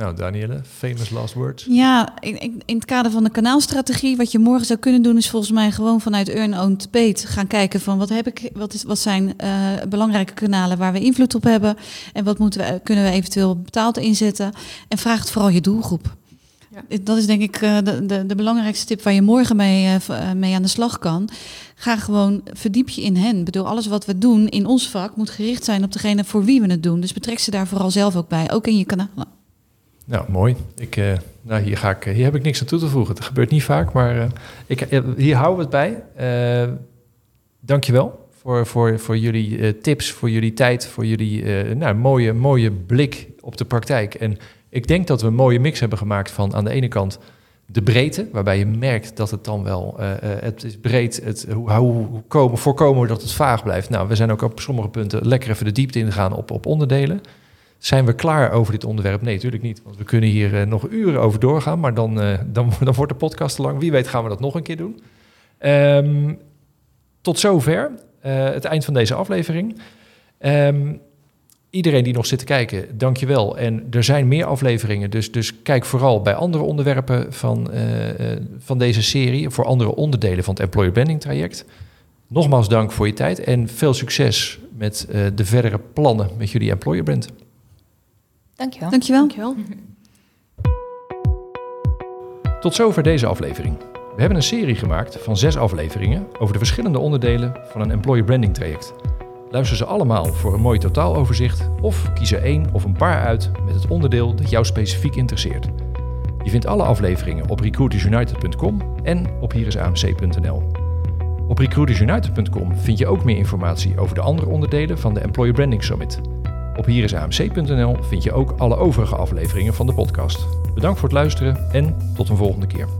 Nou, Danielle, famous last words. Ja, in, in, het kader van de kanaalstrategie, wat je morgen zou kunnen doen, is volgens mij gewoon vanuit Earn, Owned, Paid gaan kijken van wat heb ik, wat, is, wat zijn uh, belangrijke kanalen waar we invloed op hebben en wat moeten we, kunnen we eventueel betaald inzetten. En vraag het vooral je doelgroep. Ja. Dat is denk ik uh, de, de, de, belangrijkste tip waar je morgen mee, uh, mee aan de slag kan. Ga gewoon verdiep je in hen. Ik bedoel, alles wat we doen in ons vak moet gericht zijn op degene voor wie we het doen. Dus betrek ze daar vooral zelf ook bij, ook in je kanalen. Nou, mooi. Ik, uh, nou, hier, ga ik, hier heb ik niks aan toe te voegen. Het gebeurt niet vaak, maar uh, ik, hier houden we het bij. Uh, dankjewel voor, voor, voor jullie tips, voor jullie tijd, voor jullie nou, mooie, mooie blik op de praktijk. En ik denk dat we een mooie mix hebben gemaakt van aan de ene kant de breedte, waarbij je merkt dat het dan wel, het is breed, het, hoe, hoe komen, voorkomen dat het vaag blijft. Nou, we zijn ook op sommige punten lekker even de diepte ingegaan op, op onderdelen. Zijn we klaar over dit onderwerp? Nee, natuurlijk niet. Want we kunnen hier uh, nog uren over doorgaan, maar dan, uh, *laughs* dan, dan wordt de podcast te lang. Wie weet gaan we dat nog een keer doen. Um, tot zover uh, het eind van deze aflevering. Um, iedereen die nog zit te kijken, dankjewel. En er zijn meer afleveringen, dus, dus kijk vooral bij andere onderwerpen van, van deze serie... voor andere onderdelen van het Employer Branding traject. Nogmaals dank voor je tijd en veel succes met de verdere plannen met jullie Employer Brand. Dankjewel. Dankjewel. Dankjewel. *laughs* Tot zover deze aflevering. We hebben een serie gemaakt van zes afleveringen over de verschillende onderdelen van een employer branding traject. Luister ze allemaal voor een mooi totaaloverzicht of kies er één of een paar uit met het onderdeel dat jou specifiek interesseert. Je vindt alle afleveringen op recruitersunited.com en op hierisamc.nl. Op recruitersunited.com vind je ook meer informatie over de andere onderdelen van de Employer Branding Summit. Op hierisamc.nl vind je ook alle overige afleveringen van de podcast. Bedankt voor het luisteren en tot een volgende keer.